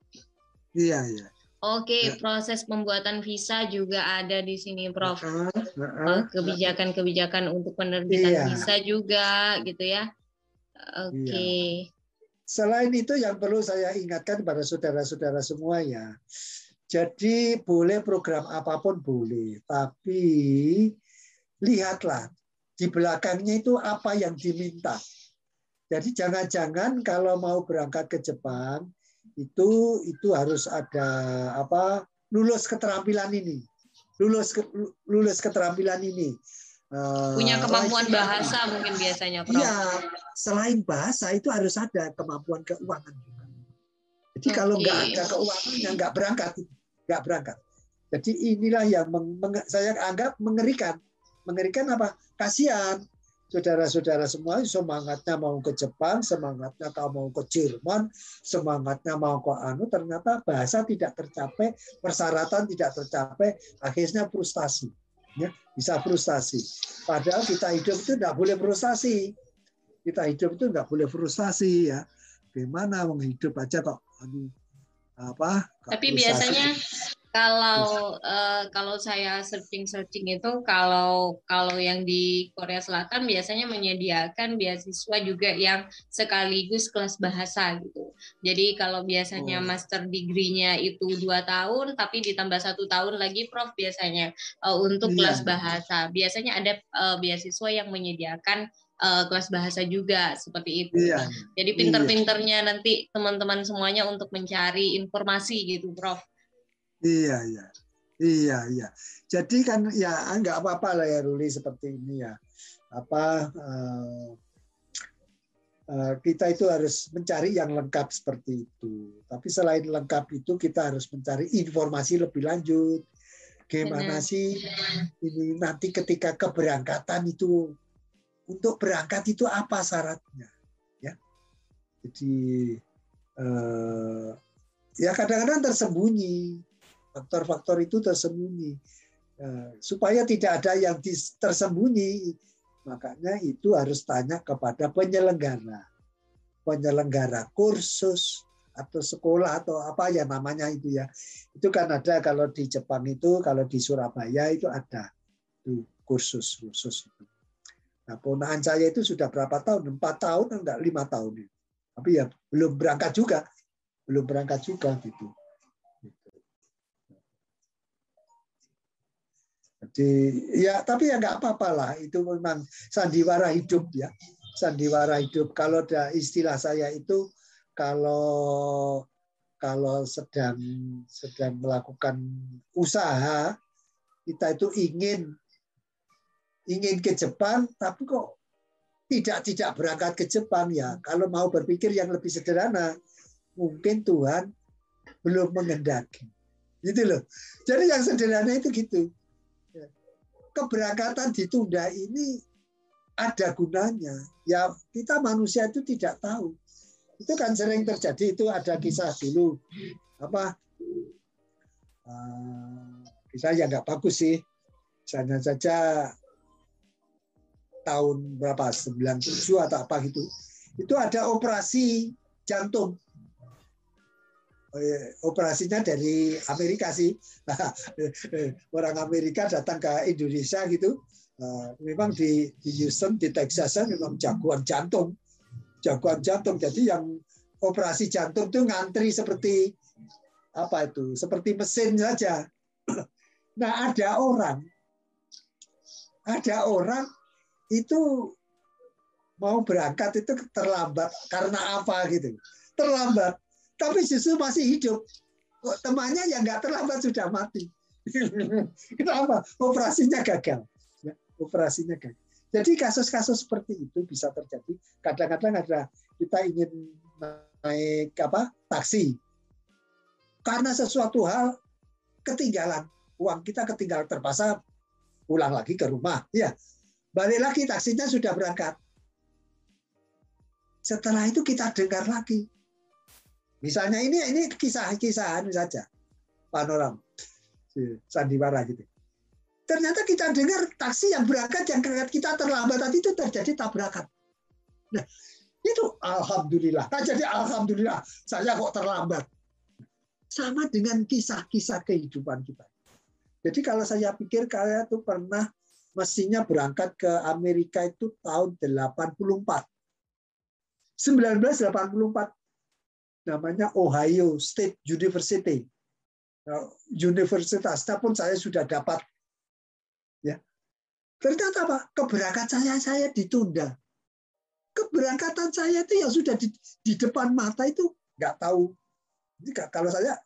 Iya, iya. Oke, ya. proses pembuatan visa juga ada di sini, Prof. Kebijakan-kebijakan untuk penerbitan iya. visa juga, gitu ya. Oke. Iya. Selain itu yang perlu saya ingatkan kepada saudara-saudara semua ya. Jadi boleh program apa pun boleh, tapi lihatlah di belakangnya itu apa yang diminta. Jadi jangan-jangan kalau mau berangkat ke Jepang itu itu harus ada apa lulus keterampilan ini, lulus lulus keterampilan ini. Eh, Punya kemampuan uh, bahasa mungkin biasanya. Iya, selain bahasa itu harus ada kemampuan keuangan juga. Jadi okay. kalau nggak ada keuangannya nggak berangkat, nggak berangkat. Jadi inilah yang saya anggap mengerikan mengerikan apa? Kasihan saudara-saudara semua semangatnya mau ke Jepang, semangatnya kau mau ke Jerman, semangatnya mau ke anu, ternyata bahasa tidak tercapai, persyaratan tidak tercapai, akhirnya frustasi. Ya, bisa frustasi. Padahal kita hidup itu tidak boleh frustasi. Kita hidup itu nggak boleh frustasi ya. Gimana menghidup aja kok anu apa? Tapi biasanya kalau uh, kalau saya searching searching itu kalau kalau yang di Korea Selatan biasanya menyediakan beasiswa juga yang sekaligus kelas bahasa gitu. Jadi kalau biasanya oh. master degree-nya itu dua tahun, tapi ditambah satu tahun lagi, Prof biasanya uh, untuk iya. kelas bahasa. Biasanya ada uh, beasiswa yang menyediakan uh, kelas bahasa juga seperti itu. Iya. Jadi pinter-pinternya nanti teman-teman semuanya untuk mencari informasi gitu, Prof. Iya, iya. Iya, iya. Jadi kan ya nggak apa-apa lah ya Ruli seperti ini ya. Apa uh, uh, kita itu harus mencari yang lengkap seperti itu. Tapi selain lengkap itu kita harus mencari informasi lebih lanjut. Gimana Benar. sih ini nanti ketika keberangkatan itu untuk berangkat itu apa syaratnya? Ya. Jadi uh, ya kadang-kadang tersembunyi faktor-faktor itu tersembunyi. Eh, supaya tidak ada yang tersembunyi makanya itu harus tanya kepada penyelenggara. Penyelenggara kursus atau sekolah atau apa ya namanya itu ya. Itu kan ada kalau di Jepang itu kalau di Surabaya itu ada itu kursus kursus itu. Nah ponaan saya itu sudah berapa tahun? Empat tahun enggak? Lima tahun. Tapi ya belum berangkat juga. Belum berangkat juga gitu Jadi ya tapi ya nggak apa-apa lah. Itu memang sandiwara hidup ya. Sandiwara hidup. Kalau ada istilah saya itu kalau kalau sedang sedang melakukan usaha kita itu ingin ingin ke Jepang tapi kok tidak tidak berangkat ke Jepang ya. Kalau mau berpikir yang lebih sederhana mungkin Tuhan belum mengendaki. Gitu loh. Jadi yang sederhana itu gitu keberangkatan ditunda ini ada gunanya. Ya kita manusia itu tidak tahu. Itu kan sering terjadi. Itu ada kisah dulu apa uh, kisah yang nggak bagus sih. Misalnya saja tahun berapa 97 atau apa gitu. Itu ada operasi jantung operasinya dari Amerika sih orang Amerika datang ke Indonesia gitu Uh, memang di, di Houston, di Texas memang jagoan jantung, jagoan jantung. Jadi yang operasi jantung itu ngantri seperti apa itu, seperti mesin saja. Nah ada orang, ada orang itu mau berangkat itu terlambat karena apa gitu, terlambat. Tapi justru masih hidup. Temannya yang nggak terlambat sudah mati. Kenapa? Operasinya gagal. Ya, operasinya gagal. Jadi kasus-kasus seperti itu bisa terjadi. Kadang-kadang ada kita ingin naik apa taksi karena sesuatu hal ketinggalan uang kita ketinggalan terpaksa pulang lagi ke rumah ya balik lagi taksinya sudah berangkat setelah itu kita dengar lagi misalnya ini ini kisah-kisahan saja. Panoram sandiwara gitu. Ternyata kita dengar taksi yang berangkat yang kita terlambat tadi itu terjadi tabrakan. Nah itu alhamdulillah. Nah, jadi alhamdulillah saya kok terlambat. Sama dengan kisah-kisah kehidupan kita. Jadi kalau saya pikir kalian tuh pernah mestinya berangkat ke Amerika itu tahun 84. 1984 namanya Ohio State University. Nah, universitasnya pun saya sudah dapat. Ya. Ternyata apa? Keberangkatan saya saya ditunda. Keberangkatan saya itu yang sudah di, di depan mata itu nggak tahu. Jadi kalau saya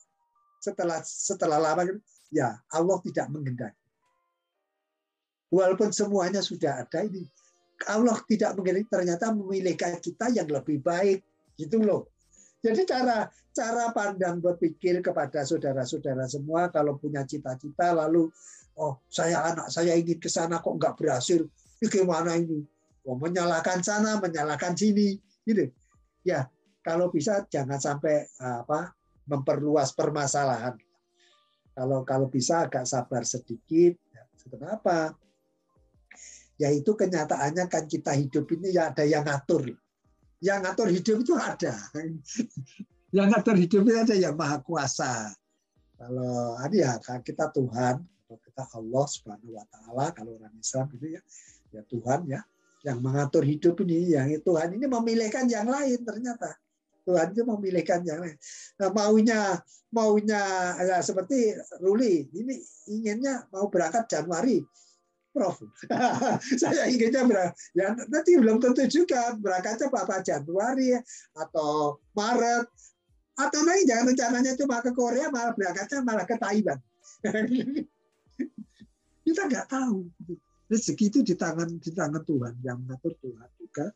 setelah setelah lama ya Allah tidak menghendaki. Walaupun semuanya sudah ada ini, Allah tidak menghendaki ternyata memilihkan kita yang lebih baik, gitu loh. Jadi cara cara pandang berpikir kepada saudara-saudara semua kalau punya cita-cita lalu oh saya anak saya ingin ke sana kok nggak berhasil, ini gimana ini? Oh, menyalahkan sana, menyalahkan sini, gitu. Ya, kalau bisa jangan sampai apa memperluas permasalahan. Kalau kalau bisa agak sabar sedikit. Ya, kenapa? Yaitu kenyataannya kan kita hidup ini ya ada yang ngatur. Yang ngatur hidup itu ada. yang ngatur hidup itu ada yang maha kuasa. Kalau ada ya kita Tuhan, atau kita Allah Subhanahu Wa Taala, kalau orang Islam itu ya, ya Tuhan ya, yang mengatur hidup ini, yang Tuhan ini memilihkan yang lain ternyata. Tuhan itu memilihkan yang lain. Nah, maunya maunya ya, seperti Ruli ini inginnya mau berangkat Januari. Prof, saya inginnya berangkat. Ya, nanti belum tentu juga berangkatnya apa Januari atau Maret atau nanti jangan rencananya cuma ke Korea malah berangkatnya malah ke Taiwan. Kita nggak tahu. Rezeki itu di tangan di tangan Tuhan yang mengatur Tuhan juga.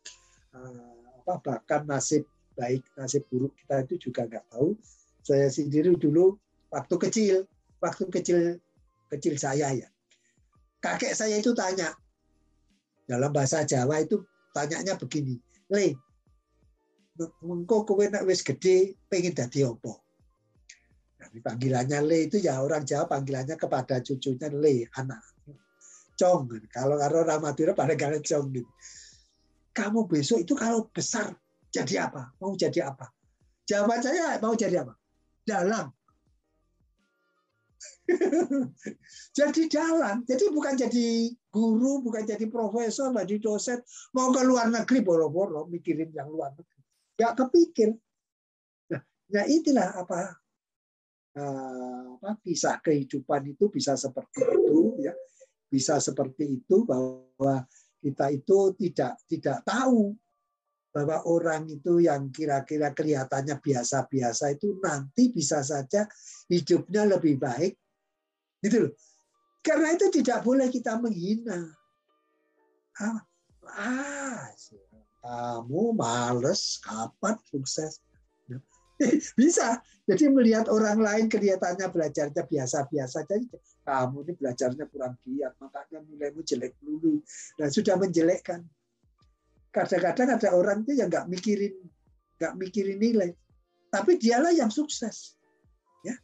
Uh, apa bahkan nasib baik nasib buruk kita itu juga nggak tahu. Saya sendiri dulu waktu kecil, waktu kecil kecil saya ya, kakek saya itu tanya dalam bahasa Jawa itu tanyanya begini, le, mengko kowe nak wis gede pengen dadi opo? Nah, panggilannya le itu ya orang Jawa panggilannya kepada cucunya le anak. Cong, kalau kalau orang Madura pada gak cong gitu. Kamu besok itu kalau besar jadi apa? Mau jadi apa? Jawaban saya mau jadi apa? Dalang. jadi dalang. Jadi bukan jadi guru, bukan jadi profesor, jadi dosen. Mau ke luar negeri boro-boro mikirin yang luar negeri. Gak kepikir. Nah, ya itulah apa eh, apa kisah kehidupan itu bisa seperti itu ya bisa seperti itu bahwa kita itu tidak tidak tahu bahwa orang itu yang kira-kira kelihatannya biasa-biasa itu nanti bisa saja hidupnya lebih baik. Gitu loh. Karena itu tidak boleh kita menghina. Ah, ah kamu males, kapan sukses? Bisa. Jadi melihat orang lain kelihatannya belajarnya biasa-biasa. Jadi kamu ini belajarnya kurang giat, makanya nilaimu jelek dulu. Dan sudah menjelekkan kadang-kadang ada orang itu yang nggak mikirin nggak mikirin nilai. Tapi dialah yang sukses ya.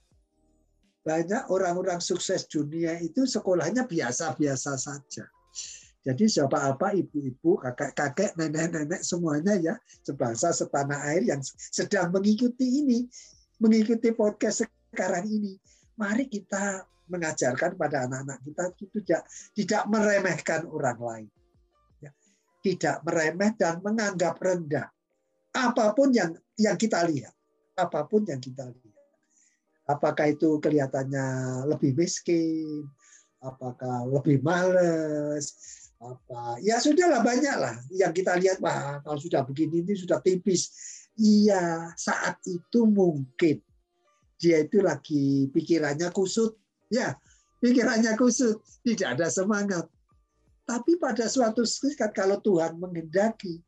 Banyak orang-orang sukses dunia itu sekolahnya biasa-biasa saja. Jadi siapa apa ibu-ibu kakek-kakek nenek-nenek semuanya ya. Sebangsa setanah air yang sedang mengikuti ini mengikuti podcast sekarang ini. Mari kita mengajarkan pada anak-anak kita itu tidak tidak meremehkan orang lain. Tidak meremeh dan menganggap rendah. Apa pun yang yang kita lihat, apa pun yang kita lihat. Apakah itu kelihatannya lebih miskin, apakah lebih males, apa ya sudahlah banyak lah yang kita lihat wah kalau sudah begini ini sudah tipis. Iya saat itu mungkin. Dia itu lagi pikirannya kusut. Ya pikirannya kusut. Tidak ada semangat tapi pada suatu saat kalau Tuhan menghendaki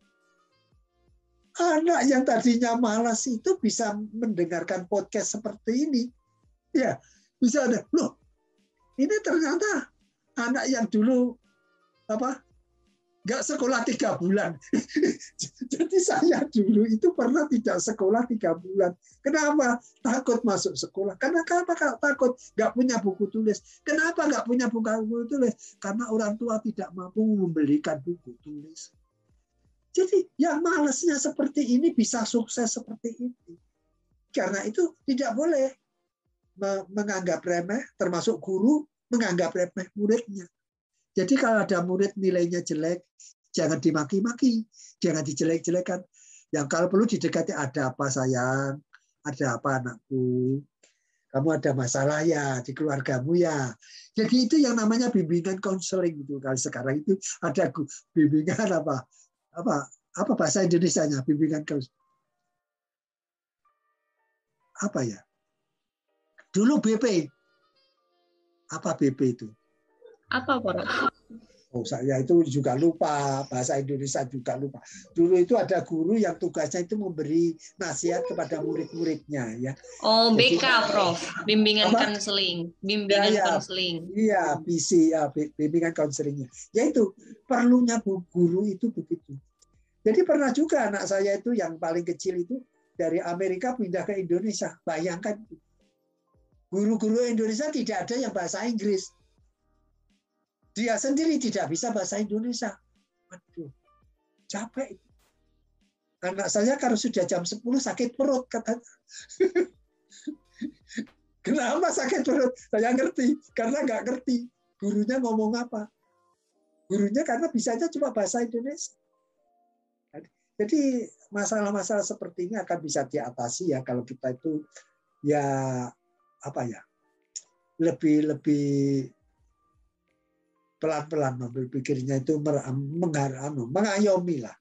anak yang tadinya malas itu bisa mendengarkan podcast seperti ini. Ya bisa ada loh ini ternyata anak yang dulu apa nggak sekolah tiga bulan. Jadi saya dulu itu pernah tidak sekolah tiga bulan. Kenapa? Takut masuk sekolah. Karena kenapa takut? Nggak punya buku tulis. Kenapa nggak punya buku tulis? Karena orang tua tidak mampu membelikan buku tulis. Jadi yang malesnya seperti ini bisa sukses seperti ini. Karena itu tidak boleh menganggap remeh, termasuk guru menganggap remeh muridnya. Jadi kalau ada murid nilainya jelek, jangan dimaki-maki, jangan dijelek-jelekan. Yang kalau perlu didekati ada apa sayang, ada apa anakku, kamu ada masalah ya di keluargamu ya. Jadi itu yang namanya bimbingan konseling itu. Kalau sekarang itu ada bimbingan apa? Apa apa bahasa Indonesia-nya bimbingan konseling. Apa ya? Dulu BP. Apa BP itu? Apa Pak? Oh, saya itu juga lupa bahasa Indonesia juga lupa. Dulu itu ada guru yang tugasnya itu memberi nasihat kepada murid-muridnya ya. Oh, BK Prof, bimbingan konseling, bimbingan ya, konseling. Iya, BC ya, bimbingan konselingnya. Ya itu perlunya bu guru itu begitu. Jadi pernah juga anak saya itu yang paling kecil itu dari Amerika pindah ke Indonesia. Bayangkan guru-guru Indonesia tidak ada yang bahasa Inggris dia sendiri tidak bisa bahasa Indonesia. Waduh, capek. Anak saya kalau sudah jam 10 sakit perut katanya. Kenapa sakit perut? Saya ngerti, karena nggak ngerti gurunya ngomong apa. Gurunya karena bisanya cuma bahasa Indonesia. Jadi masalah-masalah seperti ini akan bisa diatasi ya kalau kita itu ya apa ya lebih lebih pelan-pelan berpikirnya itu anu, mengayomi lah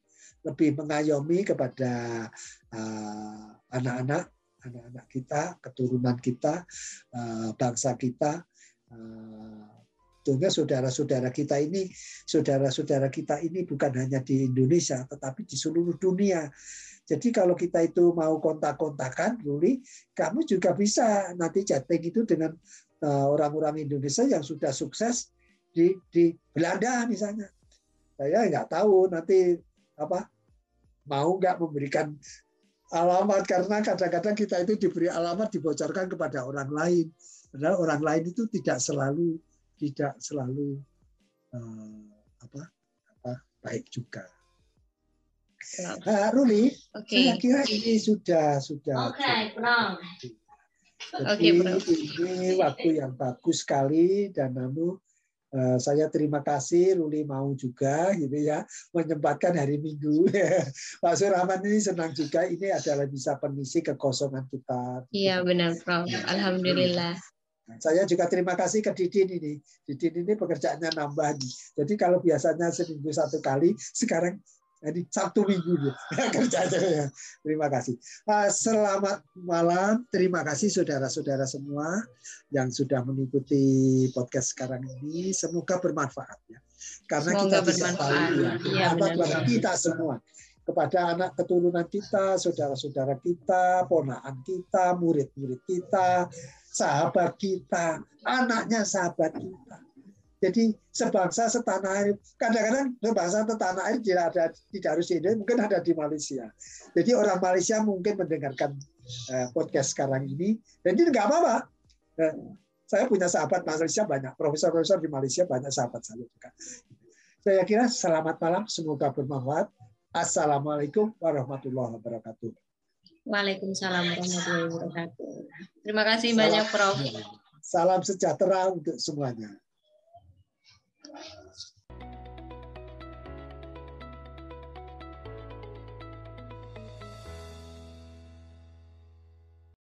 lebih mengayomi kepada uh, anak-anak anak-anak kita keturunan kita uh, bangsa kita uh, Tentunya saudara-saudara kita ini, saudara-saudara kita ini bukan hanya di Indonesia, tetapi di seluruh dunia. Jadi kalau kita itu mau kontak-kontakan, Ruli, kamu juga bisa nanti chatting itu dengan orang-orang Indonesia yang sudah sukses di di Belanda misalnya. Saya nggak tahu nanti apa mau nggak memberikan alamat karena kadang-kadang kita itu diberi alamat dibocorkan kepada orang lain. Padahal orang lain itu tidak selalu tidak selalu uh, apa apa baik juga. Nah, Ruli, okay. saya kira ini sudah sudah. Oke, okay, Jadi okay, ini waktu yang bagus sekali dan namun saya terima kasih Ruli mau juga gitu ya menyempatkan hari Minggu. Pak Surahman ini senang juga ini adalah bisa pengisi kekosongan kita. Iya benar Prof. Ya. Alhamdulillah. Saya juga terima kasih ke Didin ini. Didin ini pekerjaannya nambah. Jadi kalau biasanya seminggu satu kali, sekarang jadi Sabtu Minggu dia kerja aja ya. Terima kasih. Ah, selamat malam. Terima kasih saudara-saudara semua yang sudah mengikuti podcast sekarang ini. Semoga bermanfaat ya. Karena Semoga kita bisa tahu ya, ya kita semua kepada anak keturunan kita, saudara-saudara kita, ponaan kita, murid-murid kita, sahabat kita, anaknya sahabat kita jadi sebangsa setanah air. Kadang-kadang sebangsa setanah air tidak ada tidak harus di Indonesia, mungkin ada di Malaysia. Jadi orang Malaysia mungkin mendengarkan uh, podcast sekarang ini, dan ini nggak apa-apa. Uh, saya punya sahabat Malaysia banyak, profesor-profesor di Malaysia banyak sahabat saya juga. Saya kira selamat malam, semoga bermanfaat. Assalamualaikum warahmatullahi wabarakatuh. Waalaikumsalam warahmatullahi wabarakatuh. Terima kasih Salam. banyak Prof. Salam sejahtera untuk semuanya.